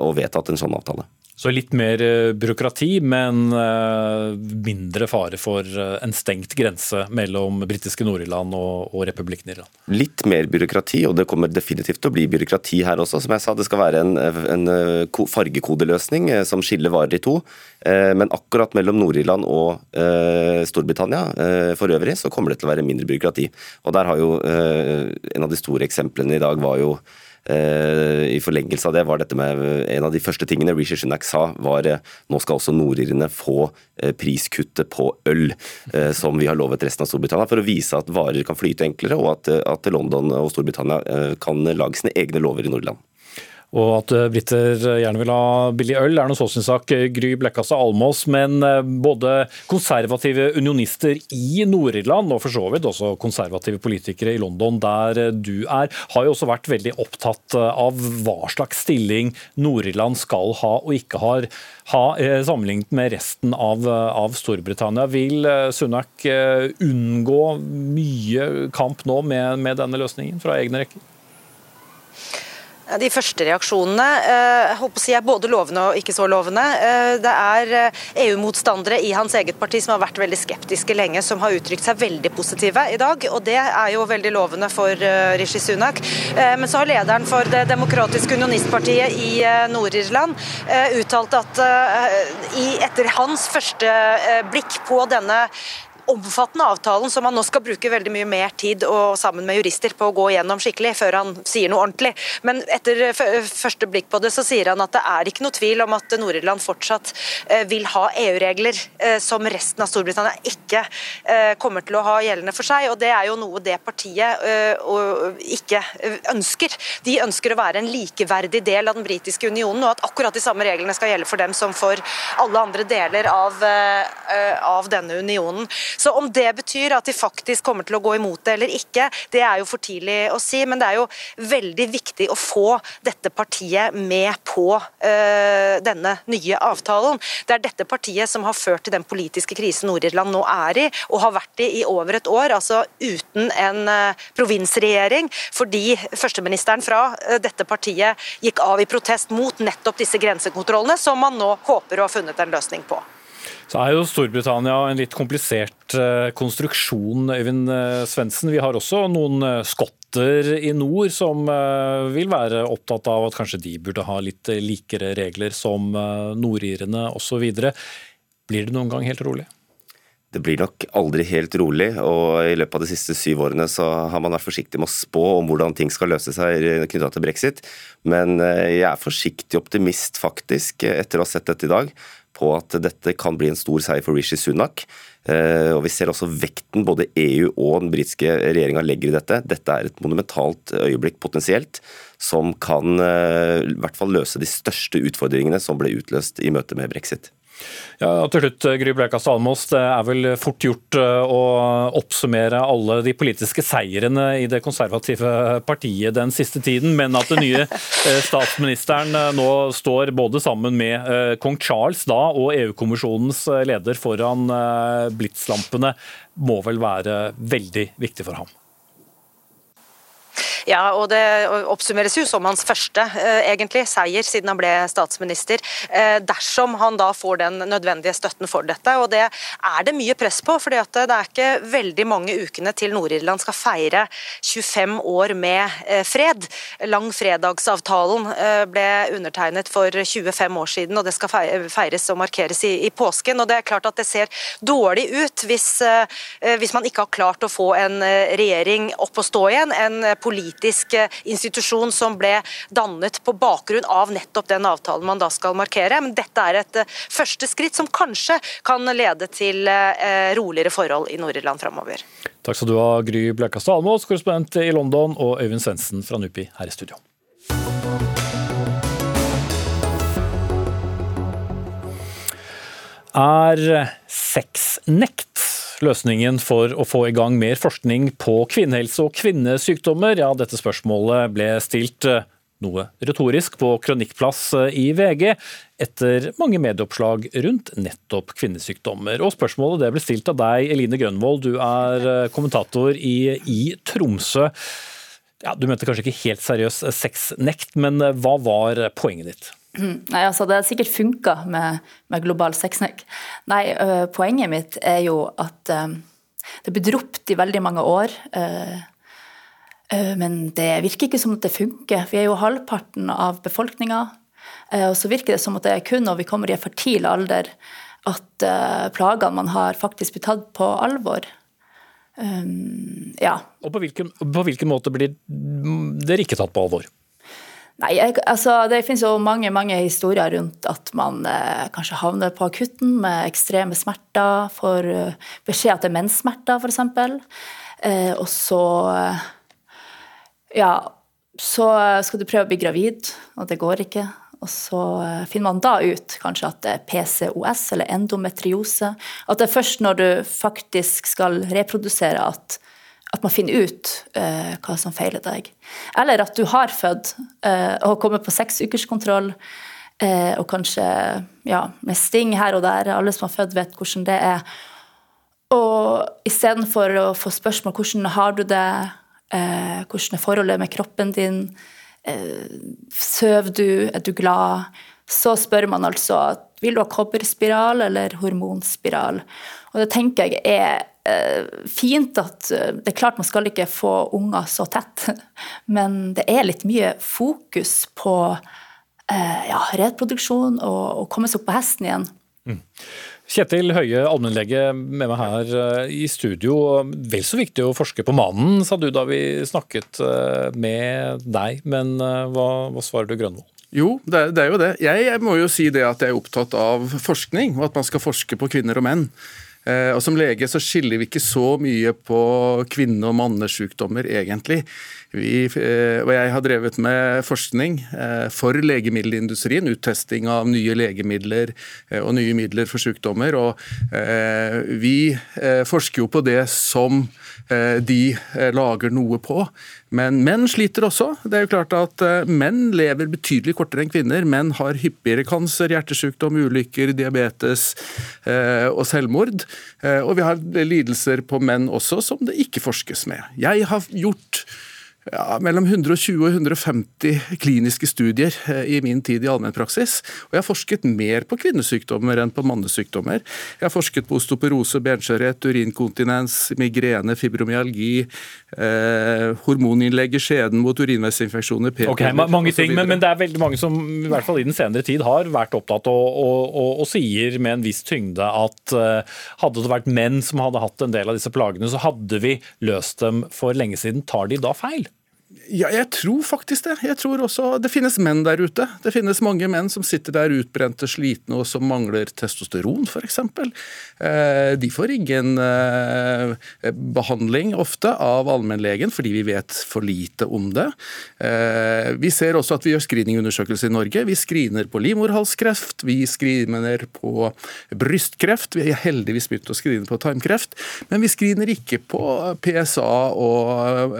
og vedtatt en sånn avtale. Så litt mer eh, byråkrati, men eh, mindre fare for eh, en stengt grense mellom britiske Nord-Irland og, og, republikken Irland? Litt mer byråkrati, og det kommer definitivt til å bli byråkrati her også. Som jeg sa, det skal være en, en fargekodeløsning som skiller varer i to. Men akkurat mellom Nord-Irland og Storbritannia for øvrig, så kommer det til å være mindre byråkrati. Og der har jo En av de store eksemplene i dag var jo I forlengelse av det var dette med En av de første tingene Rishi Sunak sa, var eh, nå skal også nordirene få eh, priskuttet på øl, som vi har lovet resten av Storbritannia, for å vise at varer kan flyte enklere, og at London og Storbritannia kan lage sine egne lover i Nordland. Og at eh, briter gjerne vil ha billig øl, er nå så sin sak. Gry Blekkastad Almås. Men eh, både konservative unionister i Nord-Irland, og for så vidt også konservative politikere i London, der eh, du er, har jo også vært veldig opptatt av hva slags stilling Nord-Irland skal ha og ikke har, ha, sammenlignet med resten av, av Storbritannia. Vil Sunak unngå mye kamp nå med, med denne løsningen fra egne rekker? De første reaksjonene jeg håper å si, er både lovende og ikke så lovende. Eh, det er EU-motstandere eh, e i hans eget parti som har vært veldig skeptiske lenge, som har uttrykt seg veldig positive i dag. og Det er jo veldig lovende for Rishi Sunak. Men så har lederen for Det demokratiske unionistpartiet i Nord-Irland uttalt at etter hans første blikk på denne omfattende avtalen som han nå skal bruke veldig mye mer tid og sammen med jurister på å gå gjennom skikkelig før han sier noe ordentlig. Men etter første blikk på det så sier han at det er ikke noe tvil om at Nord-Irland fortsatt eh, vil ha EU-regler eh, som resten av Storbritannia ikke eh, kommer til å ha gjeldende for seg. og Det er jo noe det partiet ikke ønsker. De ønsker å være en likeverdig del av den britiske unionen, og at akkurat de samme reglene skal gjelde for dem som for alle andre deler av, av denne unionen. Så om det betyr at de faktisk kommer til å gå imot det eller ikke, det er jo for tidlig å si. Men det er jo veldig viktig å få dette partiet med på øh, denne nye avtalen. Det er dette partiet som har ført til den politiske krisen Nord-Irland nå er i, og har vært i i over et år. Altså uten en øh, provinsregjering, fordi førsteministeren fra øh, dette partiet gikk av i protest mot nettopp disse grensekontrollene, som man nå håper å ha funnet en løsning på. Så er jo Storbritannia en litt komplisert eh, konstruksjon, Øyvind eh, Svendsen. Vi har også noen eh, skotter i nord som vil være opptatt av at kanskje de burde ha litt likere regler som nordirene osv. Blir det noen gang helt rolig? Det blir nok aldri helt rolig, og i løpet av de siste syv årene så har man vært forsiktig med å spå om hvordan ting skal løse seg knytta til brexit. Men jeg er forsiktig optimist, faktisk, etter å ha sett dette i dag på at dette kan bli en stor seier for Rishi Sunak. Eh, og Vi ser også vekten både EU og den britiske regjeringa legger i dette. Dette er et monumentalt øyeblikk potensielt, som kan eh, i hvert fall løse de største utfordringene som ble utløst i møte med brexit. Ja, til slutt, Gry Bleka Almås. Det er vel fort gjort eh, å oppsummere alle de politiske seirene i det konservative partiet den siste tiden, men at den nye eh, statsministeren eh, nå står både sammen med kong Charles da og EU-kommisjonens leder foran blitslampene, må vel være veldig viktig for ham? Ja, og det oppsummeres jo som hans første eh, egentlig, seier siden han ble statsminister. Eh, dersom han da får den nødvendige støtten for dette. Og det er det mye press på, for det er ikke veldig mange ukene til Nord-Irland skal feire 25 år med eh, fred. Langfredagsavtalen ble undertegnet for 25 år siden, og det skal feires og markeres i, påsken. og det er klart at det ser dårlig ut hvis, hvis man ikke har klart å få en regjering opp å stå igjen. en politisk politisk eh, institusjon som ble dannet på bakgrunn av nettopp den avtalen man da skal markere. Men dette er et eh, første skritt som kanskje kan lede til eh, roligere forhold i Nord-Irland framover. Takk skal du ha, Gry Blekastad Almås, korrespondent i London, og Øyvind Svendsen fra NUPI her i studio. Er sexnekt løsningen for å få i gang mer forskning på kvinnehelse og kvinnesykdommer? Ja, dette spørsmålet ble stilt eh, noe retorisk på kronikkplass eh, i VG etter mange medieoppslag rundt nettopp kvinnesykdommer. Og spørsmålet ble stilt av deg, Eline Grønvold, du er eh, kommentator i, i Tromsø. Ja, du mente kanskje ikke helt seriøs sexnekt, men hva var poenget ditt? Nei, altså Det har sikkert funka med, med, global sexnek. Nei, uh, poenget mitt er jo at uh, det blir dropt i veldig mange år. Uh, men det virker ikke som at det funker. Vi er jo halvparten av befolkninga. og så virker det som at det er kun når vi kommer i en fertil alder at plagene man har, faktisk blir tatt på alvor. Ja. Og på hvilken, på hvilken måte blir dere ikke tatt på alvor? Nei, altså, Det finnes jo mange mange historier rundt at man eh, kanskje havner på akutten med ekstreme smerter, får uh, beskjed at det er menssmerter f.eks. Eh, og så eh, Ja, så skal du prøve å bli gravid, og det går ikke. Og så eh, finner man da ut kanskje at det er PCOS eller endometriose. At det er først når du faktisk skal reprodusere at at man finner ut uh, hva som feiler deg. Eller at du har født uh, og kommet på seksukerskontroll, uh, og kanskje ja, med sting her og der. Alle som har født, vet hvordan det er. Og istedenfor å få spørsmål hvordan har du det, uh, hvordan er forholdet med kroppen din, sover du, er du glad, så spør man altså vil du ha kobberspiral eller hormonspiral. Og det tenker jeg er fint at eh, Det er klart man skal ikke få unger så tett, men det er litt mye fokus på eh, ja, reproduksjon og å komme seg opp på hesten igjen. Mm. Kjetil Høie, allmennlege med meg her i studio. Vel så viktig å forske på mannen, sa du da vi snakket med deg. Men hva, hva svarer du Grønvoll? Jo, det er, det er, jo det. Jeg må jo si det at jeg er opptatt av forskning, og at man skal forske på kvinner og menn. Eh, og Som lege så skiller vi ikke så mye på kvinne- og mannesjukdommer, egentlig. Vi, eh, og jeg har drevet med forskning eh, for legemiddelindustrien, uttesting av nye legemidler og nye midler for sykdommer. Og vi forsker jo på det som de lager noe på. Men menn sliter også. Det er jo klart at eh, Menn lever betydelig kortere enn kvinner. Menn har hyppigere kanser, hjertesykdom, ulykker, diabetes eh, og selvmord. Eh, og vi har lidelser på menn også som det ikke forskes med. Jeg har gjort ja, mellom 120 og 150 kliniske studier eh, i min tid i allmennpraksis. Og jeg har forsket mer på kvinnesykdommer enn på mannesykdommer. Jeg har forsket på osteoporose, benskjørhet, urinkontinens, migrene, fibromyalgi, eh, hormoninnlegg i skjeden mot urinveisinfeksjoner, Ok, mange ting, men, men, det er veldig mange som i hvert fall i den senere tid har vært opptatt og, og, og, og sier med en viss tyngde at uh, hadde det vært menn som hadde hatt en del av disse plagene, så hadde vi løst dem for lenge siden. Tar de da feil? Ja, jeg tror faktisk det. Jeg tror også Det finnes menn der ute. Det finnes mange menn som sitter der utbrente, slitne og som mangler testosteron, f.eks. Eh, de får ingen eh, behandling ofte av allmennlegen fordi vi vet for lite om det. Eh, vi ser også at vi gjør screeningundersøkelser i Norge. Vi screener på livmorhalskreft, vi screener på brystkreft. Vi har heldigvis begynt å screene på tarmkreft, men vi screener ikke på PSA og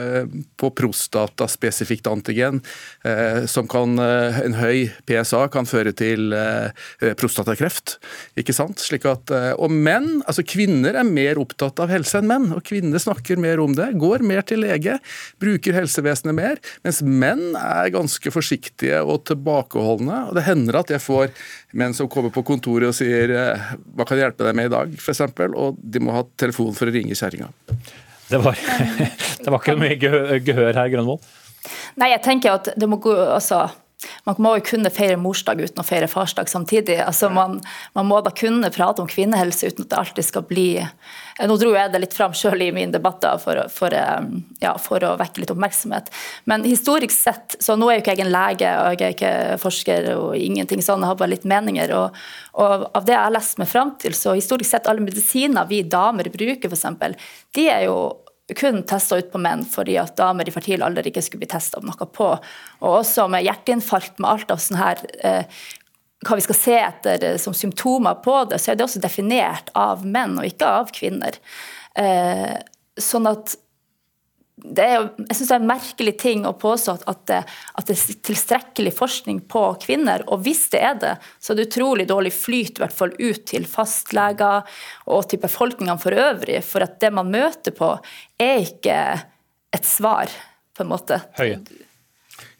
på prostat spesifikt antigen, eh, som kan, eh, en høy PSA kan føre til eh, prostatakreft. ikke sant? Slik at, og menn, altså Kvinner er mer opptatt av helse enn menn, og kvinner snakker mer om det. Går mer til lege, bruker helsevesenet mer, mens menn er ganske forsiktige og tilbakeholdne. og Det hender at jeg får menn som kommer på kontoret og sier 'hva kan jeg hjelpe deg med i dag', f.eks., og de må ha telefon for å ringe kjerringa. Det var, det var ikke mye gehør her, Grønvoll? Nei, jeg tenker at det må gå altså, man må jo kunne feire morsdag uten å feire farsdag samtidig. Altså man, man, må da kunne prate om kvinnehelse uten at det alltid skal bli Nå dro jeg det litt fram sjøl i mine debatter for, for, ja, for, å vekke litt oppmerksomhet. Men historisk sett, så nå er jo ikke jeg en lege og jeg er ikke forsker og ingenting sånn, jeg har bare litt meninger. Og, og av det jeg har lest meg fram til, så historisk sett alle medisiner vi damer bruker, f.eks., de er jo kun testa ut på menn fordi at damer i fertil alder ikke skulle bli testa noe på. Og også med hjerteinfarkt, med alt av sånn her eh, hva vi skal se etter eh, som symptomer på det, så er det også definert av menn og ikke av kvinner. Eh, sånn at er, jeg synes det er en merkelig ting å påstå at det, at det, er tilstrekkelig forskning på kvinner. Og hvis det er det, så er det utrolig dårlig flyt i hvert fall ut til fastleger og til befolkninga for øvrig. For at det man møter på, er ikke et svar, på en måte. Høye.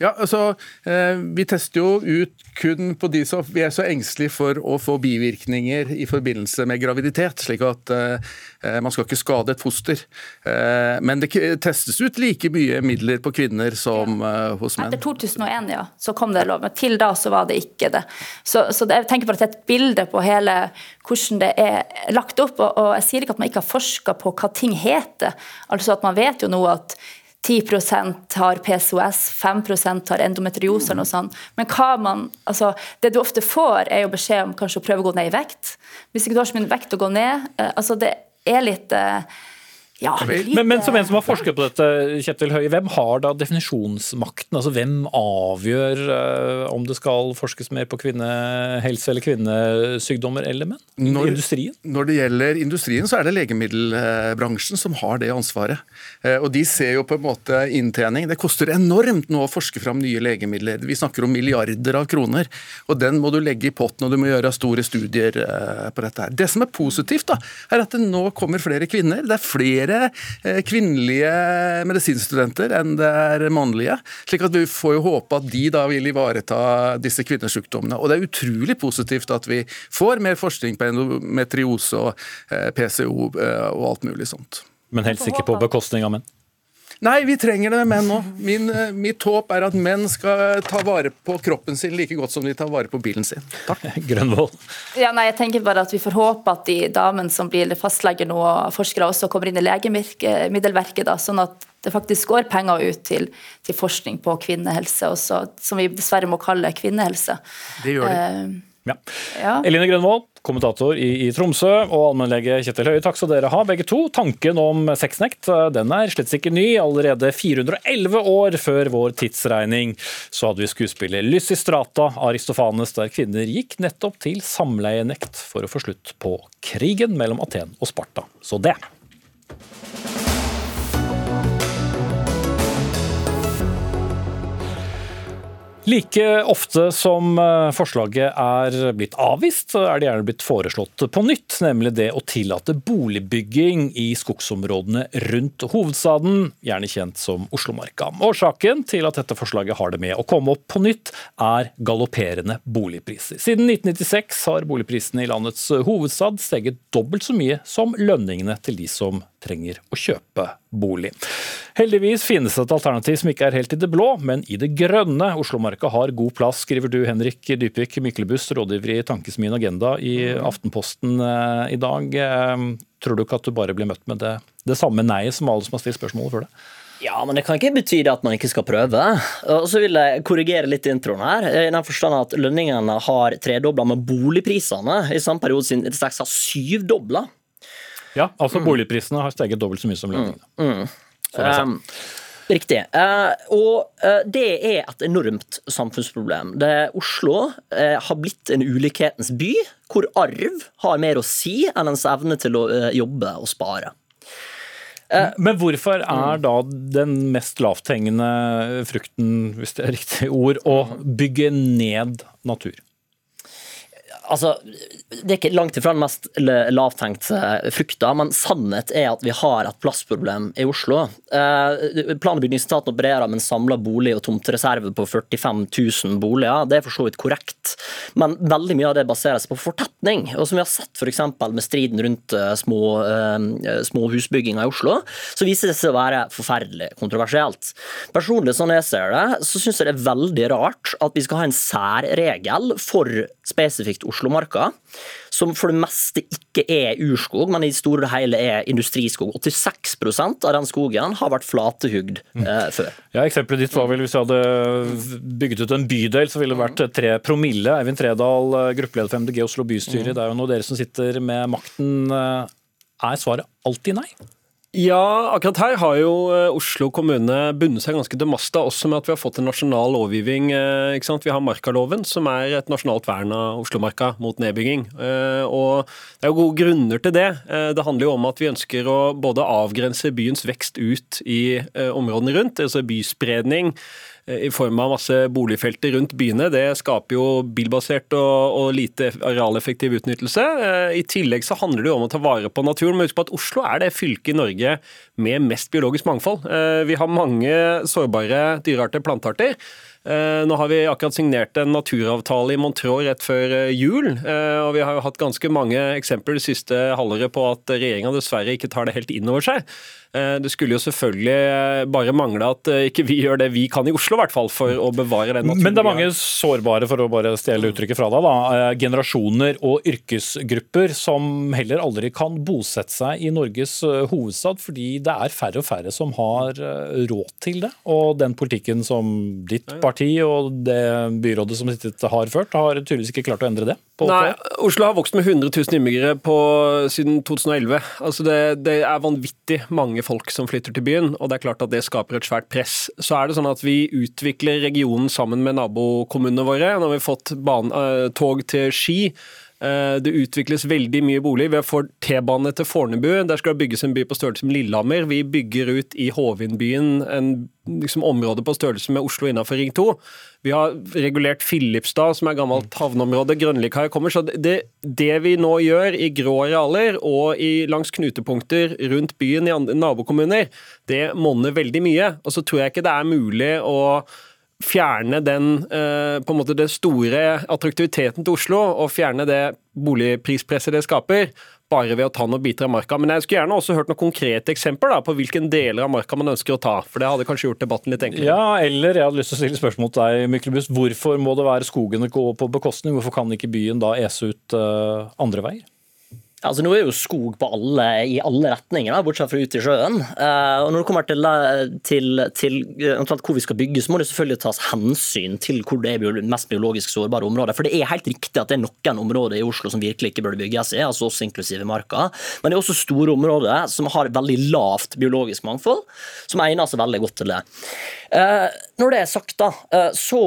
Ja, altså, eh, Vi tester jo ut kun på de som vi er så engstelige for å få bivirkninger i forbindelse med graviditet. slik at eh, man skal ikke skade et foster. Eh, men det testes ut like mye midler på kvinner som hos menn. Etter 2001 ja, så kom det lov, men til da så var det ikke det. Så, så det, jeg tenker bare at det er et bilde på hele hvordan det er lagt opp. Og, og jeg sier ikke at man ikke har forska på hva ting heter. Altså at Man vet jo nå at 10% har PCOS, 5% har endometriose eller noe sånt. Men hva man, altså, det du ofte får, er jo beskjed om kanskje å prøve å gå ned i vekt. Hvis ikke du har så mye vekt å gå ned, eh, altså det er litt eh, ja, men, men, som en som har forsket på dette, Kjetil Høie, hvem har da definisjonsmakten? Altså Hvem avgjør uh, om det skal forskes mer på kvinnehelse eller kvinnesykdommer eller menn? Når, industrien? Når det gjelder industrien, så er det legemiddelbransjen som har det ansvaret. Uh, og de ser jo på en måte inntjening. Det koster enormt nå å forske fram nye legemidler. Vi snakker om milliarder av kroner. Og den må du legge i potten, og du må gjøre store studier uh, på dette her. Det som er positivt, da, er at det nå kommer flere kvinner. Det er flere flere eh, kvinnelige medisinstudenter enn det er mannlige. slik at vi får jo håpe at de da vil ivareta disse kvinnesykdommene. Og det er utrolig positivt at vi får mer forskning på endometriose og eh, PCO eh, og alt mulig sånt. Men helst ikke på bekostning av menn? Nei, vi trenger det med menn òg. Eh, mitt håp er at menn skal ta vare på kroppen sin like godt som de tar vare på bilen sin. Takk. Grønvoll. Ja, nei, jeg tenker bare at Vi får håpe at de damene som blir fastleger nå, og forskere også kommer inn i legemiddelverket, da, sånn at det faktisk går penger ut til, til forskning på kvinnehelse, også, som vi dessverre må kalle kvinnehelse. Det gjør det. Uh, ja. ja. Eline Grønvold, kommentator i, i, Tromsø, og allmennlege Kjetil Høie, takk skal dere ha, begge to. Tanken om sexnekt den er slett ikke ny. Allerede 411 år før vår tidsregning så hadde vi skuespiller Lysistrata Aristofanes, der kvinner gikk nettopp til samleienekt for å få slutt på krigen mellom Aten og Sparta. Så det. Like ofte som eh, forslaget er blitt avvist, er det gjerne blitt foreslått på nytt, nemlig det å tillate boligbygging i skogsområdene rundt hovedstaden, gjerne kjent som Oslomarka. Årsaken til at dette forslaget har det med å komme opp på nytt, er galopperende boligpriser. Siden 1996 har boligprisene i landets hovedstad steget dobbelt så mye som lønningene til de som trenger å kjøpe bolig. Heldigvis finnes det et alternativ som ikke er helt i det blå, men i det grønne. Oslomarka har god plass, skriver du Henrik Dypvik Myklebust, rådgiver i Tankesmien Agenda i Aftenposten eh, i dag. Eh, tror du ikke at du bare blir møtt med det, det samme nei som alle som har stilt spørsmålet før det? Ja, men det kan ikke bety at man ikke skal prøve. Og så vil jeg korrigere litt introen her. I den forstand at lønningene har tredobla med boligprisene i samme periode siden det har syvdobla. Ja, altså mm. boligprisene har steget dobbelt så mye som lønningene. Mm. Mm. Um, riktig. Uh, og uh, det er et enormt samfunnsproblem. Det, Oslo uh, har blitt en ulikhetens by, hvor arv har mer å si enn ens evne til å jobbe og spare. Men hvorfor er da den mest lavthengende frukten, hvis det er riktig ord, å bygge ned natur? Altså, Det er ikke langt ifra den mest lavtenkte frukta, men sannhet er at vi har et plassproblem i Oslo. Eh, plan- og bygningsetaten opererer med en samla bolig- og tomtereserve på 45 000 boliger. Det er for så vidt korrekt, men veldig mye av det baserer seg på fortetning. Og som vi har sett f.eks. med striden rundt eh, små, uh, små husbygginger i Oslo, så viser det seg å være forferdelig kontroversielt. Personlig, sånn jeg ser det, så syns jeg det er veldig rart at vi skal ha en særregel for spesifikt Oslo Oslomarka, som for det meste ikke er urskog, men i store og hele er industriskog. 86% av den skogen har vært flatehugd mm. eh, før. Ja, Eksempelet ditt var vel hvis vi hadde bygget ut en bydel, så ville det vært tre promille. Eivind Tredal, eh, gruppeleder for MDG Oslo bystyre, mm. det er jo nå dere som sitter med makten. Eh, er svaret alltid nei? Ja, akkurat her har jo eh, Oslo kommune bundet seg ganske til masta, også med at vi har fått en nasjonal lovgivning. Eh, ikke sant? Vi har markaloven, som er et nasjonalt vern av Oslomarka mot nedbygging. Eh, og Det er jo gode grunner til det. Det handler jo om at vi ønsker å både avgrense byens vekst ut i områdene rundt, altså byspredning i form av masse boligfelter rundt byene. Det skaper jo bilbasert og, og lite arealeffektiv utnyttelse. Eh, I tillegg så handler det jo om å ta vare på naturen. Men husk på at Oslo er det fylket i Norge med mest biologisk mangfold. Eh, vi har mange sårbare dyrearter, plantearter. Eh, nå har vi akkurat signert en naturavtale i Montreux rett før jul. og Vi har jo hatt ganske mange eksempler det siste halvåret på at regjeringa dessverre ikke tar det helt inn over seg. Eh, det skulle jo selvfølgelig eh, bare mangle at eh, ikke vi gjør det vi kan i Oslo, i hvert fall, for å bevare den naturen. Men det er mange sårbare, for å bare stjele uttrykket fra deg, da, generasjoner og yrkesgrupper som heller aldri kan bosette seg i Norges hovedstad, fordi det er færre og færre som har råd til det. Og den politikken som ditt parti og det byrådet som sittet har ført, har tydeligvis ikke klart å endre det. Nei, Oslo har vokst med 100 000 innbyggere på, siden 2011. Altså det, det er vanvittig mange mange folk som flytter til byen, og det er klart at det skaper et svært press. Så er det sånn at vi utvikler regionen sammen med nabokommunene våre. Nå har vi fått uh, tog til Ski. Eh, det utvikles veldig mye bolig. Vi fått T-bane til Fornebu. Der skal det bygges en by på størrelse med Lillehammer. Vi bygger ut i Hovindbyen en liksom, område på størrelse med Oslo innenfor Ring 2. Vi har regulert Filipstad, som er gammelt havneområde. Grønlikai kommer. Så det, det, vi nå gjør i grå arealer og i, langs knutepunkter rundt byen i nabokommuner, det monner veldig mye. Og så tror jeg ikke det er mulig å fjerne den, eh, på en måte det store attraktiviteten til Oslo, og fjerne det boligprispresset det skaper, bare ved å ta noen biter av marka. Men jeg skulle gjerne også hørt noen konkrete eksempler da, på hvilken deler av marka man ønsker å ta. For det hadde kanskje gjort debatten litt enklere. Ja, eller jeg hadde lyst til å stille spørsmål til deg, Myklebust. Hvorfor må det være skogene gå på bekostning? Hvorfor kan ikke byen da ese ut uh, andre veier? Altså, nå er jo skog på alle, i alle retninger, bortsett fra ut i sjøen. Uh, og Når det kommer til, til, til hvor vi skal bygge, så må det selvfølgelig tas hensyn til hvor det er mest biologisk sårbare områder. For det er helt riktig at det er noen områder i Oslo som virkelig ikke burde bygges i, altså oss inklusive Marka. Men det er også store områder som har veldig lavt biologisk mangfold, som egner seg veldig godt til det. Uh, når det er sagt, da, uh, så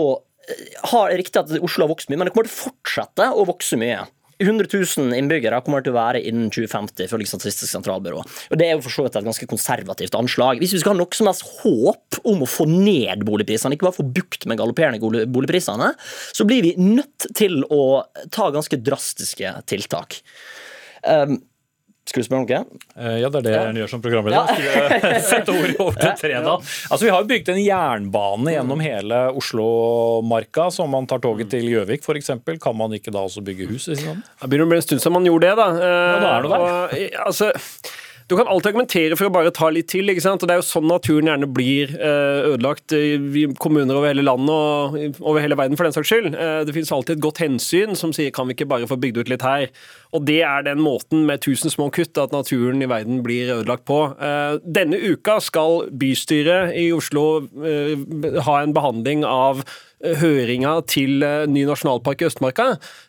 har riktig at Oslo har vokst mye, men det kommer til å fortsette å vokse mye. 100 000 innbyggere kommer til å være innen 2050, ifølge Statistisk sentralbyrå. Og Det er jo for så vidt et ganske konservativt anslag. Hvis vi skal ha noe som helst håp om å få ned boligprisene, ikke bare få bukt med galopperende boligprisene, så blir vi nødt til å ta ganske drastiske tiltak. Um, skulle du spørre noe? Eh, ja, det er det jeg gjør som programleder. Ja. Sette ordet over til Tredal. Altså, vi har jo bygd en jernbane gjennom hele Oslo-marka, så om man tar toget til Gjøvik f.eks., kan man ikke da også bygge hus ved siden av den? Det begynner å bli en stund siden man gjorde det, da. Ja, da er det der. Og, altså, du kan alltid argumentere for å bare ta litt til. ikke sant? Og Det er jo sånn naturen gjerne blir eh, ødelagt i kommuner over hele landet og over hele verden, for den saks skyld. Eh, det finnes alltid et godt hensyn som sier kan vi ikke bare få bygd ut litt her. Og det er den måten med tusen små kutt at naturen i verden blir ødelagt på. Eh, denne uka skal bystyret i Oslo ha en behandling av høringa til ny nasjonalpark i Østmarka,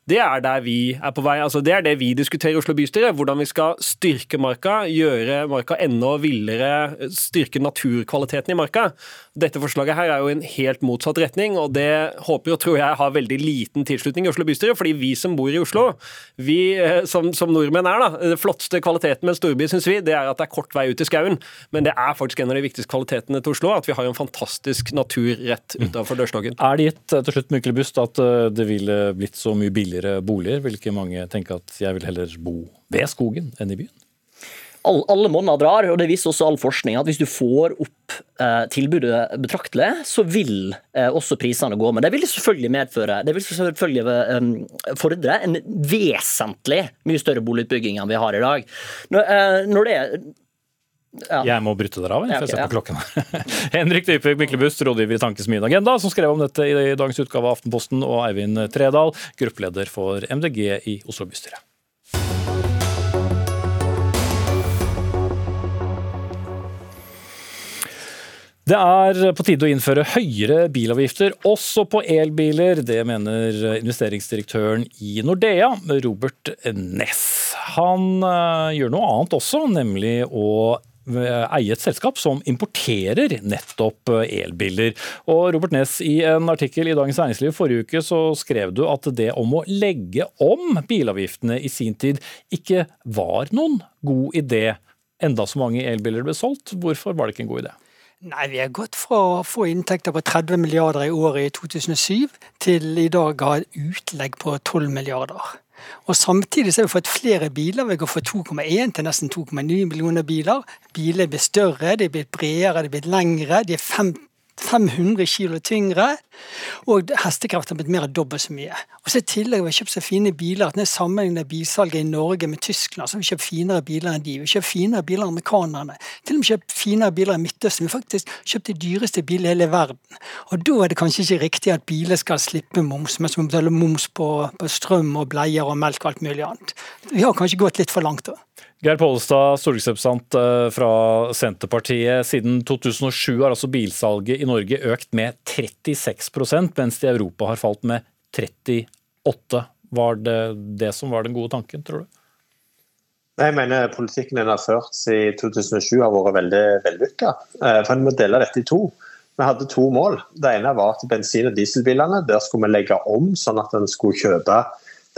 det er der vi er på vei. Altså, det er det vi diskuterer i Oslo bystyre. Hvordan vi skal styrke marka, gjøre marka enda villere, styrke naturkvaliteten i marka. Dette forslaget her er jo en helt motsatt retning, og det håper og tror jeg har veldig liten tilslutning i Oslo bystyre. fordi vi som bor i Oslo, vi eh, som, som nordmenn er, da, det flotteste kvaliteten med en storby, syns vi, det er at det er kort vei ut i skauen. Men det er faktisk en av de viktigste kvalitetene til Oslo, at vi har en fantastisk natur rett mm. utenfor dørstokken. Er det gitt eh, til slutt, Myklebust, at eh, det ville blitt så mye billigere boliger? Vil ikke mange tenke at jeg vil heller bo ved skogen enn i byen? Alle monner drar, og det viser også all forskning, at hvis du får opp eh, tilbudet betraktelig, så vil eh, også prisene gå. Men det vil selvfølgelig medføre Det vil selvfølgelig um, fordre en vesentlig mye større boligutbygging enn vi har i dag. Når, eh, når det ja. Jeg må bryte dere av, for jeg ser på klokken. Henrik Dybvik Myklebust, rådgiver i Tankesmien Agenda, som skrev om dette i dagens utgave av Aftenposten, og Eivind Tredal, gruppeleder for MDG i Oslo bystyre. Det er på tide å innføre høyere bilavgifter, også på elbiler. Det mener investeringsdirektøren i Nordea, Robert Ness. Han eh, gjør noe annet også, nemlig å eie et selskap som importerer nettopp elbiler. Og Robert Ness, i en artikkel i Dagens Næringsliv forrige uke så skrev du at det om å legge om bilavgiftene i sin tid ikke var noen god idé, enda så mange elbiler ble solgt. Hvorfor var det ikke en god idé? Nei, Vi har gått fra å få inntekter på 30 milliarder i året i 2007 til i dag å ha utlegg på 12 milliarder. Og Samtidig så har vi fått flere biler. Vi går fra 2,1 til nesten 2,9 millioner biler. Biler blir større, de blitt bredere, de blitt lengre. De er 50 500 kg tyngre, og hestekraften har blitt mer enn dobbelt så mye. Og så I tillegg har vi kjøpt så fine biler at når jeg sammenligner bilsalget i Norge med Tyskland, så har vi kjøpt finere biler enn de. Vi har kjøpt finere biler enn amerikanerne. Til og med kjøpt finere biler i Midtøsten. Vi har faktisk kjøpt de dyreste bilene i hele verden. Og Da er det kanskje ikke riktig at biler skal slippe moms, mens vi betaler moms på, på strøm og bleier og melk og alt mulig annet. Vi har kanskje gått litt for langt da. Geir Pollestad, stortingsrepresentant eh, fra Senterpartiet. Siden 2007 har altså bilsalget i Norge økt med 36% mens det i Europa har falt med 38 Var det det som var den gode tanken, tror du? Jeg mener Politikken en har ført siden 2007 har vært veldig vellykka. Eh, for En må dele dette i to. Vi hadde to mål. Det ene var at bensin- og dieselbilene der skulle vi legge om, sånn at en skulle kjøpe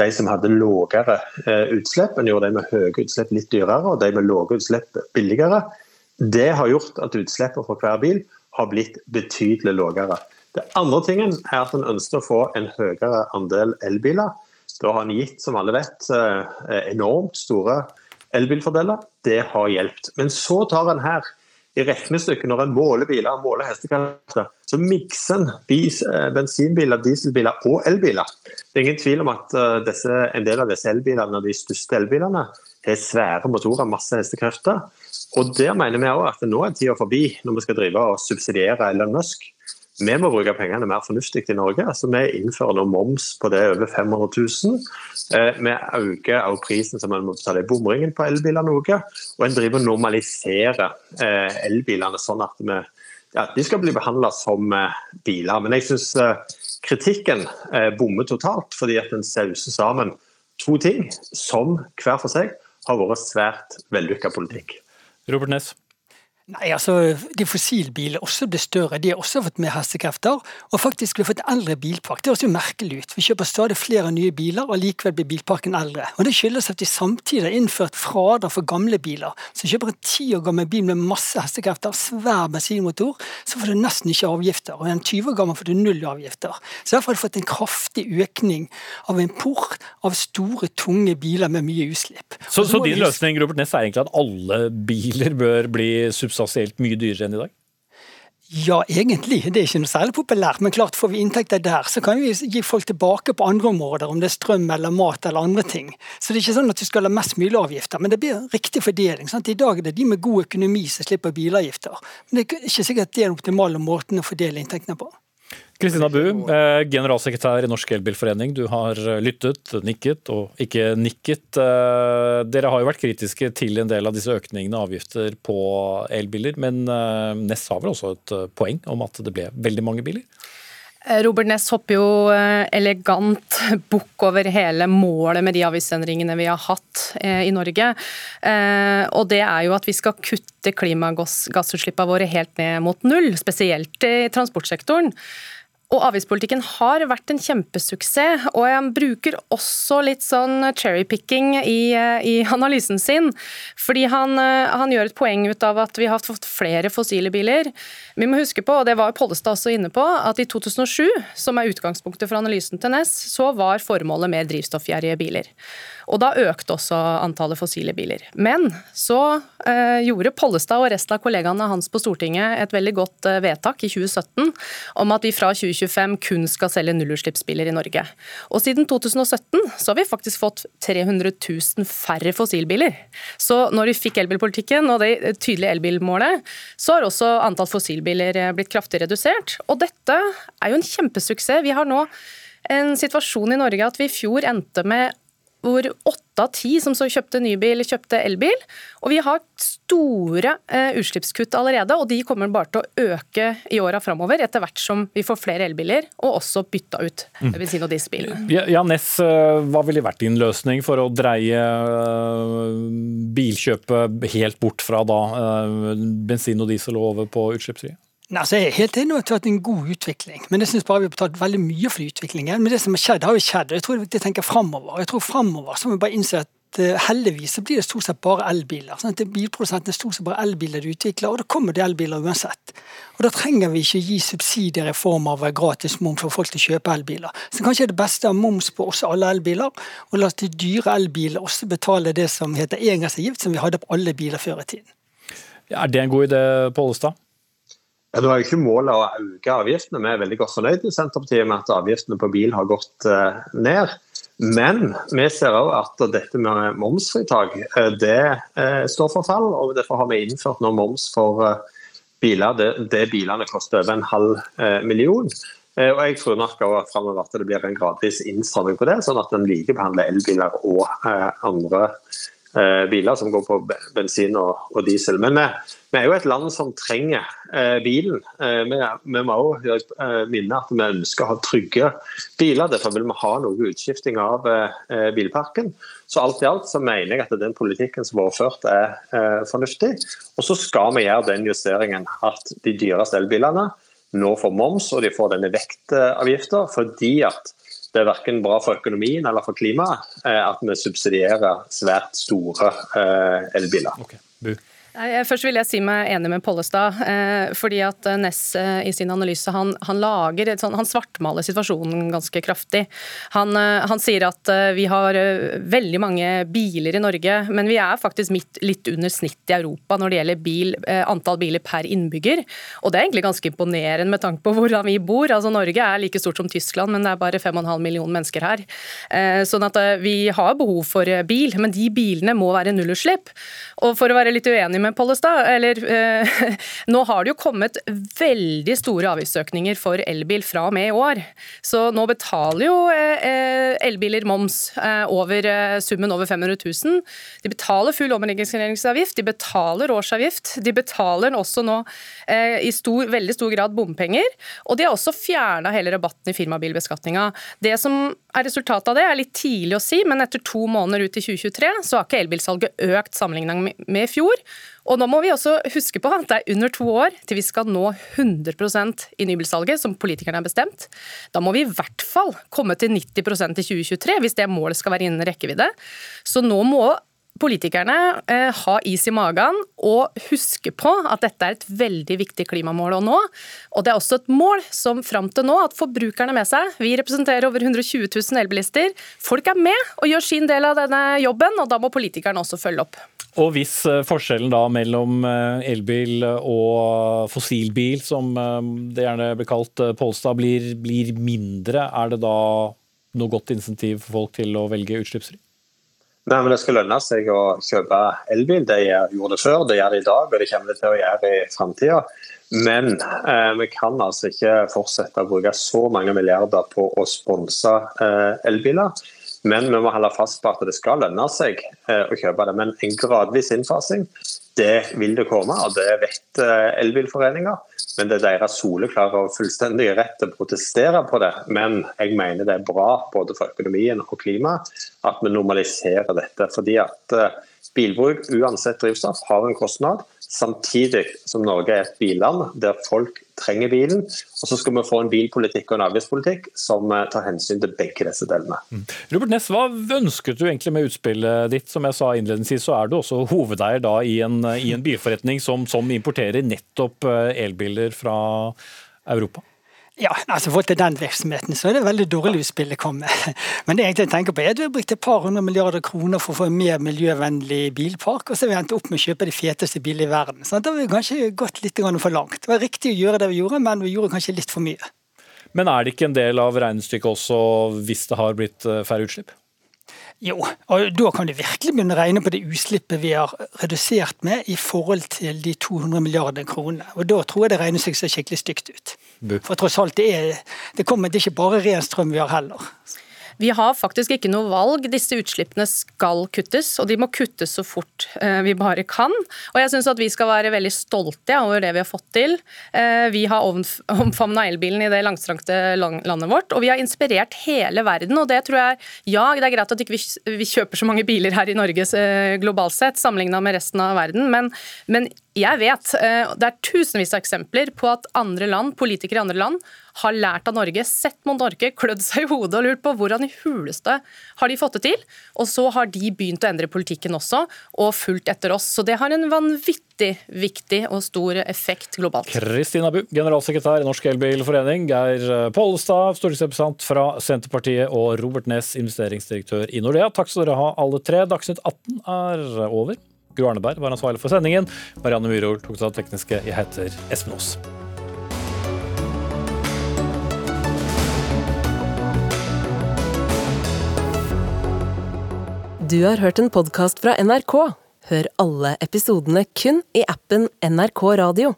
de som hadde lavere eh, utslipp, en gjorde de med høye utslipp litt dyrere, og de med lave utslipp billigere. Det har gjort at utslippene fra hver bil har blitt betydelig lavere. Det andre tingen er at en ønsker å få en høyere andel elbiler. Da har en gitt, som alle vet, eh, enormt store elbilfordeler. Det har hjulpet. Men så tar en her i regnestykket, når en måler biler og måler hestekrefter, så mikser en eh, bensinbiler, dieselbiler og elbiler. Det er ingen tvil om at eh, disse, en del av disse elbilene, de største elbilene, har svære motorer, masse hestekrefter. Og Der mener vi også at nå er tida forbi, når vi skal drive og subsidiere Elon Musk. Vi må bruke pengene mer fornuftig i Norge. Altså, vi innfører nå moms på det over 500 000. Eh, vi øker også prisen som man må betale i bomringen på elbiler noe. Og en driver og normaliserer eh, elbilene sånn at vi, ja, de skal bli behandla som eh, biler. Men jeg syns kritikken bommer totalt, fordi at en sauser sammen to ting som hver for seg har vært svært vellykka politikk. Robert Ness. Nei, altså, De fossilbiler også blir større, de har også fått mer hestekrefter. Og faktisk vi har fått eldre bilpark. Det høres jo merkelig ut. Vi kjøper stadig flere nye biler, og likevel blir bilparken eldre. Og Det skyldes at de samtidig har innført fradrag for gamle biler. Så kjøper en ti år gammel bil med masse hestekrefter, svær bensinmotor, så får du nesten ikke avgifter. Og en 20 år gammel får du null avgifter. Så Derfor har du fått en kraftig økning av import av store, tunge biler med mye utslipp. Så, så, så din løsning Robert Ness, er egentlig at alle biler bør bli subsidiert substansielt mye dyrere enn i dag? Ja, egentlig. Det er ikke noe særlig populært. Men klart får vi inntekter der, så kan vi gi folk tilbake på andre områder, om det er strøm eller mat eller andre ting. Så det er ikke sånn at du skal ha mest mulig avgifter, men det blir riktig fordeling. Sant? I dag er det de med god økonomi som slipper bilavgifter. Men det er ikke sikkert det er den optimale måten å fordele inntektene på. Kristina Bu, eh, generalsekretær i Norsk Elbilforening. Du har eh, lyttet, nikket og ikke nikket. Eh, dere har jo vært kritiske til en del av disse økningene av avgifter på elbiler, men Ness har vel også et poeng om at det ble veldig mange biler? Robert Ness hopper jo elegant bukk over hele målet med de avgiftsendringene vi har hatt i Norge. Og det er jo at vi skal kutte klimagassutslippene våre helt ned mot null, spesielt i transportsektoren. Og avgiftspolitikken har vært en kjempesuksess, og han bruker også litt sånn cherrypicking i, i analysen sin. Fordi han, han, gjør et poeng ut av at vi har fått flere fossile biler. Vi må huske på, og det var Pollestad også inne på, at i 2007, som er utgangspunktet for analysen til Ness, så var formålet mer drivstoffgjerrige biler. Og da økte også antallet fossile biler. Men så eh, gjorde Pollestad og resten av kollegaene hans på Stortinget et veldig godt eh, vedtak i 2017 om at vi fra 2025 kun skal selge nullutslippsbiler i Norge. Og siden 2017 så har vi faktisk fått 300 000 færre fossilbiler. Så når vi fikk elbilpolitikken og det tydelige elbilmålet, så har også antall fossilbiler eh, blitt kraftig redusert. Og dette er jo en kjempesuksess. Vi har nå en situasjon i Norge at vi i fjor endte med hvor åtte av ti som så kjøpte ny bil, kjøpte elbil. Og vi har store eh, utslippskutt allerede, og de kommer bare til å øke i åra framover etter hvert som vi får flere elbiler, og også bytta ut mm. bensin- og dieselbilene. Ja, Ness, eh, hva ville vært din løsning for å dreie eh, bilkjøpet helt bort fra da, bensin og diesel og over på utslippsfrie? Nei, altså jeg er helt enig i at det har vært en god utvikling, men jeg synes bare vi har betalt veldig mye for utviklingen. Men det som har skjedd, har jo skjedd. og Jeg tror det tenker framover. Jeg tror framover så må vi bare innse at uh, heldigvis så blir det stort sett bare elbiler. Sånn at Bilprodusentene stort sett bare elbiler de utvikler, og da kommer det elbiler uansett. Og Da trenger vi ikke gi subsidier i form av gratis moms for folk til å kjøpe elbiler. Så kanskje er det beste av moms på også alle elbiler, og la oss de dyre elbiler også betale det som heter engangsavgift, som vi hadde på alle biler før i tiden. Ja, er det en god idé, Pollestad? Ja, Nå er jo ikke målet å øke avgiftene. Vi er veldig godt fornøyd i Senterpartiet med at avgiftene på bil har gått uh, ned. Men vi ser òg at dette med momsfritak uh, det uh, står for fall. og Derfor har vi innført nå moms for biler det, det, bilene koster over en halv million. Og Jeg tror nok også at det blir en gradvis innstramming på det, sånn at en likebehandler elbiler og andre Eh, biler som går på bensin og, diesel. Men vi, vi, er jo et land som trenger eh, bilen. Eh, vi, må eh, minne at vi ønsker å ha trygge biler. Derfor vil vi ha noe utskifting av eh, bilparken. Så alt i alt så mener jeg at den politikken som har vært ført er eh, fornuftig. Og så skal vi gjøre den justeringen at de dyreste elbilene nå får moms og de får denne vektavgifta fordi at det er verken bra for økonomien eller for klimaet eh, at vi subsidierer svært store eh, elbiler. Okay. Først vil jeg si meg enig med Pollestad. Eh, fordi at eh, Ness eh, i sin analyse han, han lager et sånn, han svartmaler situasjonen ganske kraftig. Han, han, sier at vi har veldig mange biler i Norge, men vi er faktisk midt, litt under snittet i Europa når det gjelder bil, antall biler per innbygger. Og det er egentlig ganske imponerende med tanke på hvordan vi bor. Altså Norge er like stort som Tyskland, men det er bare 5,5 millioner mennesker her. Sånn at vi har behov for bil, men de bilene må være nullutslipp. Og for å være litt uenig med med Pollestad, eller eh, Nå har det jo kommet veldig store avgiftsøkninger for elbil fra og med i år. Så nå betaler jo eh, eh elbiler moms eh, over eh, summen over 500 000. De betaler full omregistreringsavgift, de betaler årsavgift. De betaler også nå eh, i stor, veldig stor grad bompenger. Og de har også fjerna hele rabatten i firmabilbeskatninga. Det som er resultatet av det, er litt tidlig å si, men etter to måneder ut i 2023 så har ikke elbilsalget økt sammenlignet med i fjor. Og nå må vi også huske på at det er under to år til vi skal nå 100% i nybilsalget, som politikerne har bestemt. Da må vi i hvert fall komme til 90% i 2023, hvis det målet skal være innen rekkevidde. Så nå må politikerne eh, ha is i magen og huske på at dette er et veldig viktig klimamål å nå. Og det er også et mål som fram til nå at forbrukerne er med seg. Vi representerer over 120 000 elbilister. Folk er med og gjør sin del av denne jobben, og da må politikerne også følge opp. Og hvis eh, forskjellen da mellom eh, elbil og fossilbil, som det gjerne blir kalt, Polstad, blir, blir mindre, er det da noe godt insentiv for folk til å velge utslippsfri? Nei, men Det skal lønne seg å kjøpe elbil. Det gjorde det før, det gjør det i dag og det kommer det til å gjøre i framtida. Men eh, vi kan altså ikke fortsette å bruke så mange milliarder på å sponse eh, elbiler. Men vi må holde fast på at det skal lønne seg eh, å kjøpe det. Men en gradvis innfasing, det vil det komme, og det vet eh, elbilforeninger. Men det er deres soleklare og fullstendige rett til å protestere på det. Men jeg mener det er bra både for økonomien og klimaet at vi normaliserer dette. fordi at eh, bilbruk, uansett drivstoff, har en kostnad. Samtidig som Norge er et billand der folk trenger bilen. Og så skal vi få en bilpolitikk og en avgiftspolitikk som eh, tar hensyn til begge disse delene. Mm. Robert Ness, hva ønsket du egentlig med utspillet ditt? Som jeg sa innledningsvis, så er du også hovedeier da i en, i en bilforretning som, som importerer nettopp eh, elbiler fra Europa? Ja, altså forhold til den virksomheten så er det veldig dårlig utspill det kommer. Men det jeg egentlig tenker på er at vi har brukt et par hundre milliarder kroner for å få en mer miljøvennlig bilpark, og så har vi endt opp med å kjøpe de feteste bilene i verden. Så da har vi kanskje gått litt for langt. Det var riktig å gjøre det vi gjorde, men vi gjorde kanskje litt for mye. Men er det ikke en del av regnestykket også hvis det har blitt eh, færre utslipp? Jo, og da kan du virkelig begynne å regne på det utslippet vi har redusert med i forhold til de 200 milliarder kronene. Og da tror jeg det seg så skikkelig stygt ut. For tross alt, det, er, det kommer det er ikke bare ren strøm vi har heller. Vi har faktisk ikke noe valg. Disse utslippene skal kuttes, og de må kuttes så fort eh, vi bare kan. Og jeg syns at vi skal være veldig stolte over det vi har fått til. Eh, vi har omfavna elbilen i det langstrakte landet vårt, og vi har inspirert hele verden. og det tror jeg, Ja, det er greit at ikke vi ikke kjøper så mange biler her i Norge eh, globalt sett, sammenligna med resten av verden, men, men jeg vet det er tusenvis av eksempler på at andre land, politikere i andre land har lært av Norge, sett mot Norge, klødd seg i hodet og lurt på hvordan i huleste har de fått det til. Og så har de begynt å endre politikken også, og fulgt etter oss. Så det har en vanvittig viktig og stor effekt globalt. Kristina Bu, generalsekretær i Norsk Elbilforening, Geir Pollestad, stortingsrepresentant fra Senterpartiet, og Robert Nes, investeringsdirektør i Nordea. Takk skal dere ha alle tre. Dagsnytt 18 er over. Gro Arneberg var ansvarlig for sendingen. Marianne Myhrol tok seg av tekniske. Jeg heter Espen Aas. Du har hørt en podkast fra NRK. Hør alle episodene kun i appen NRK Radio.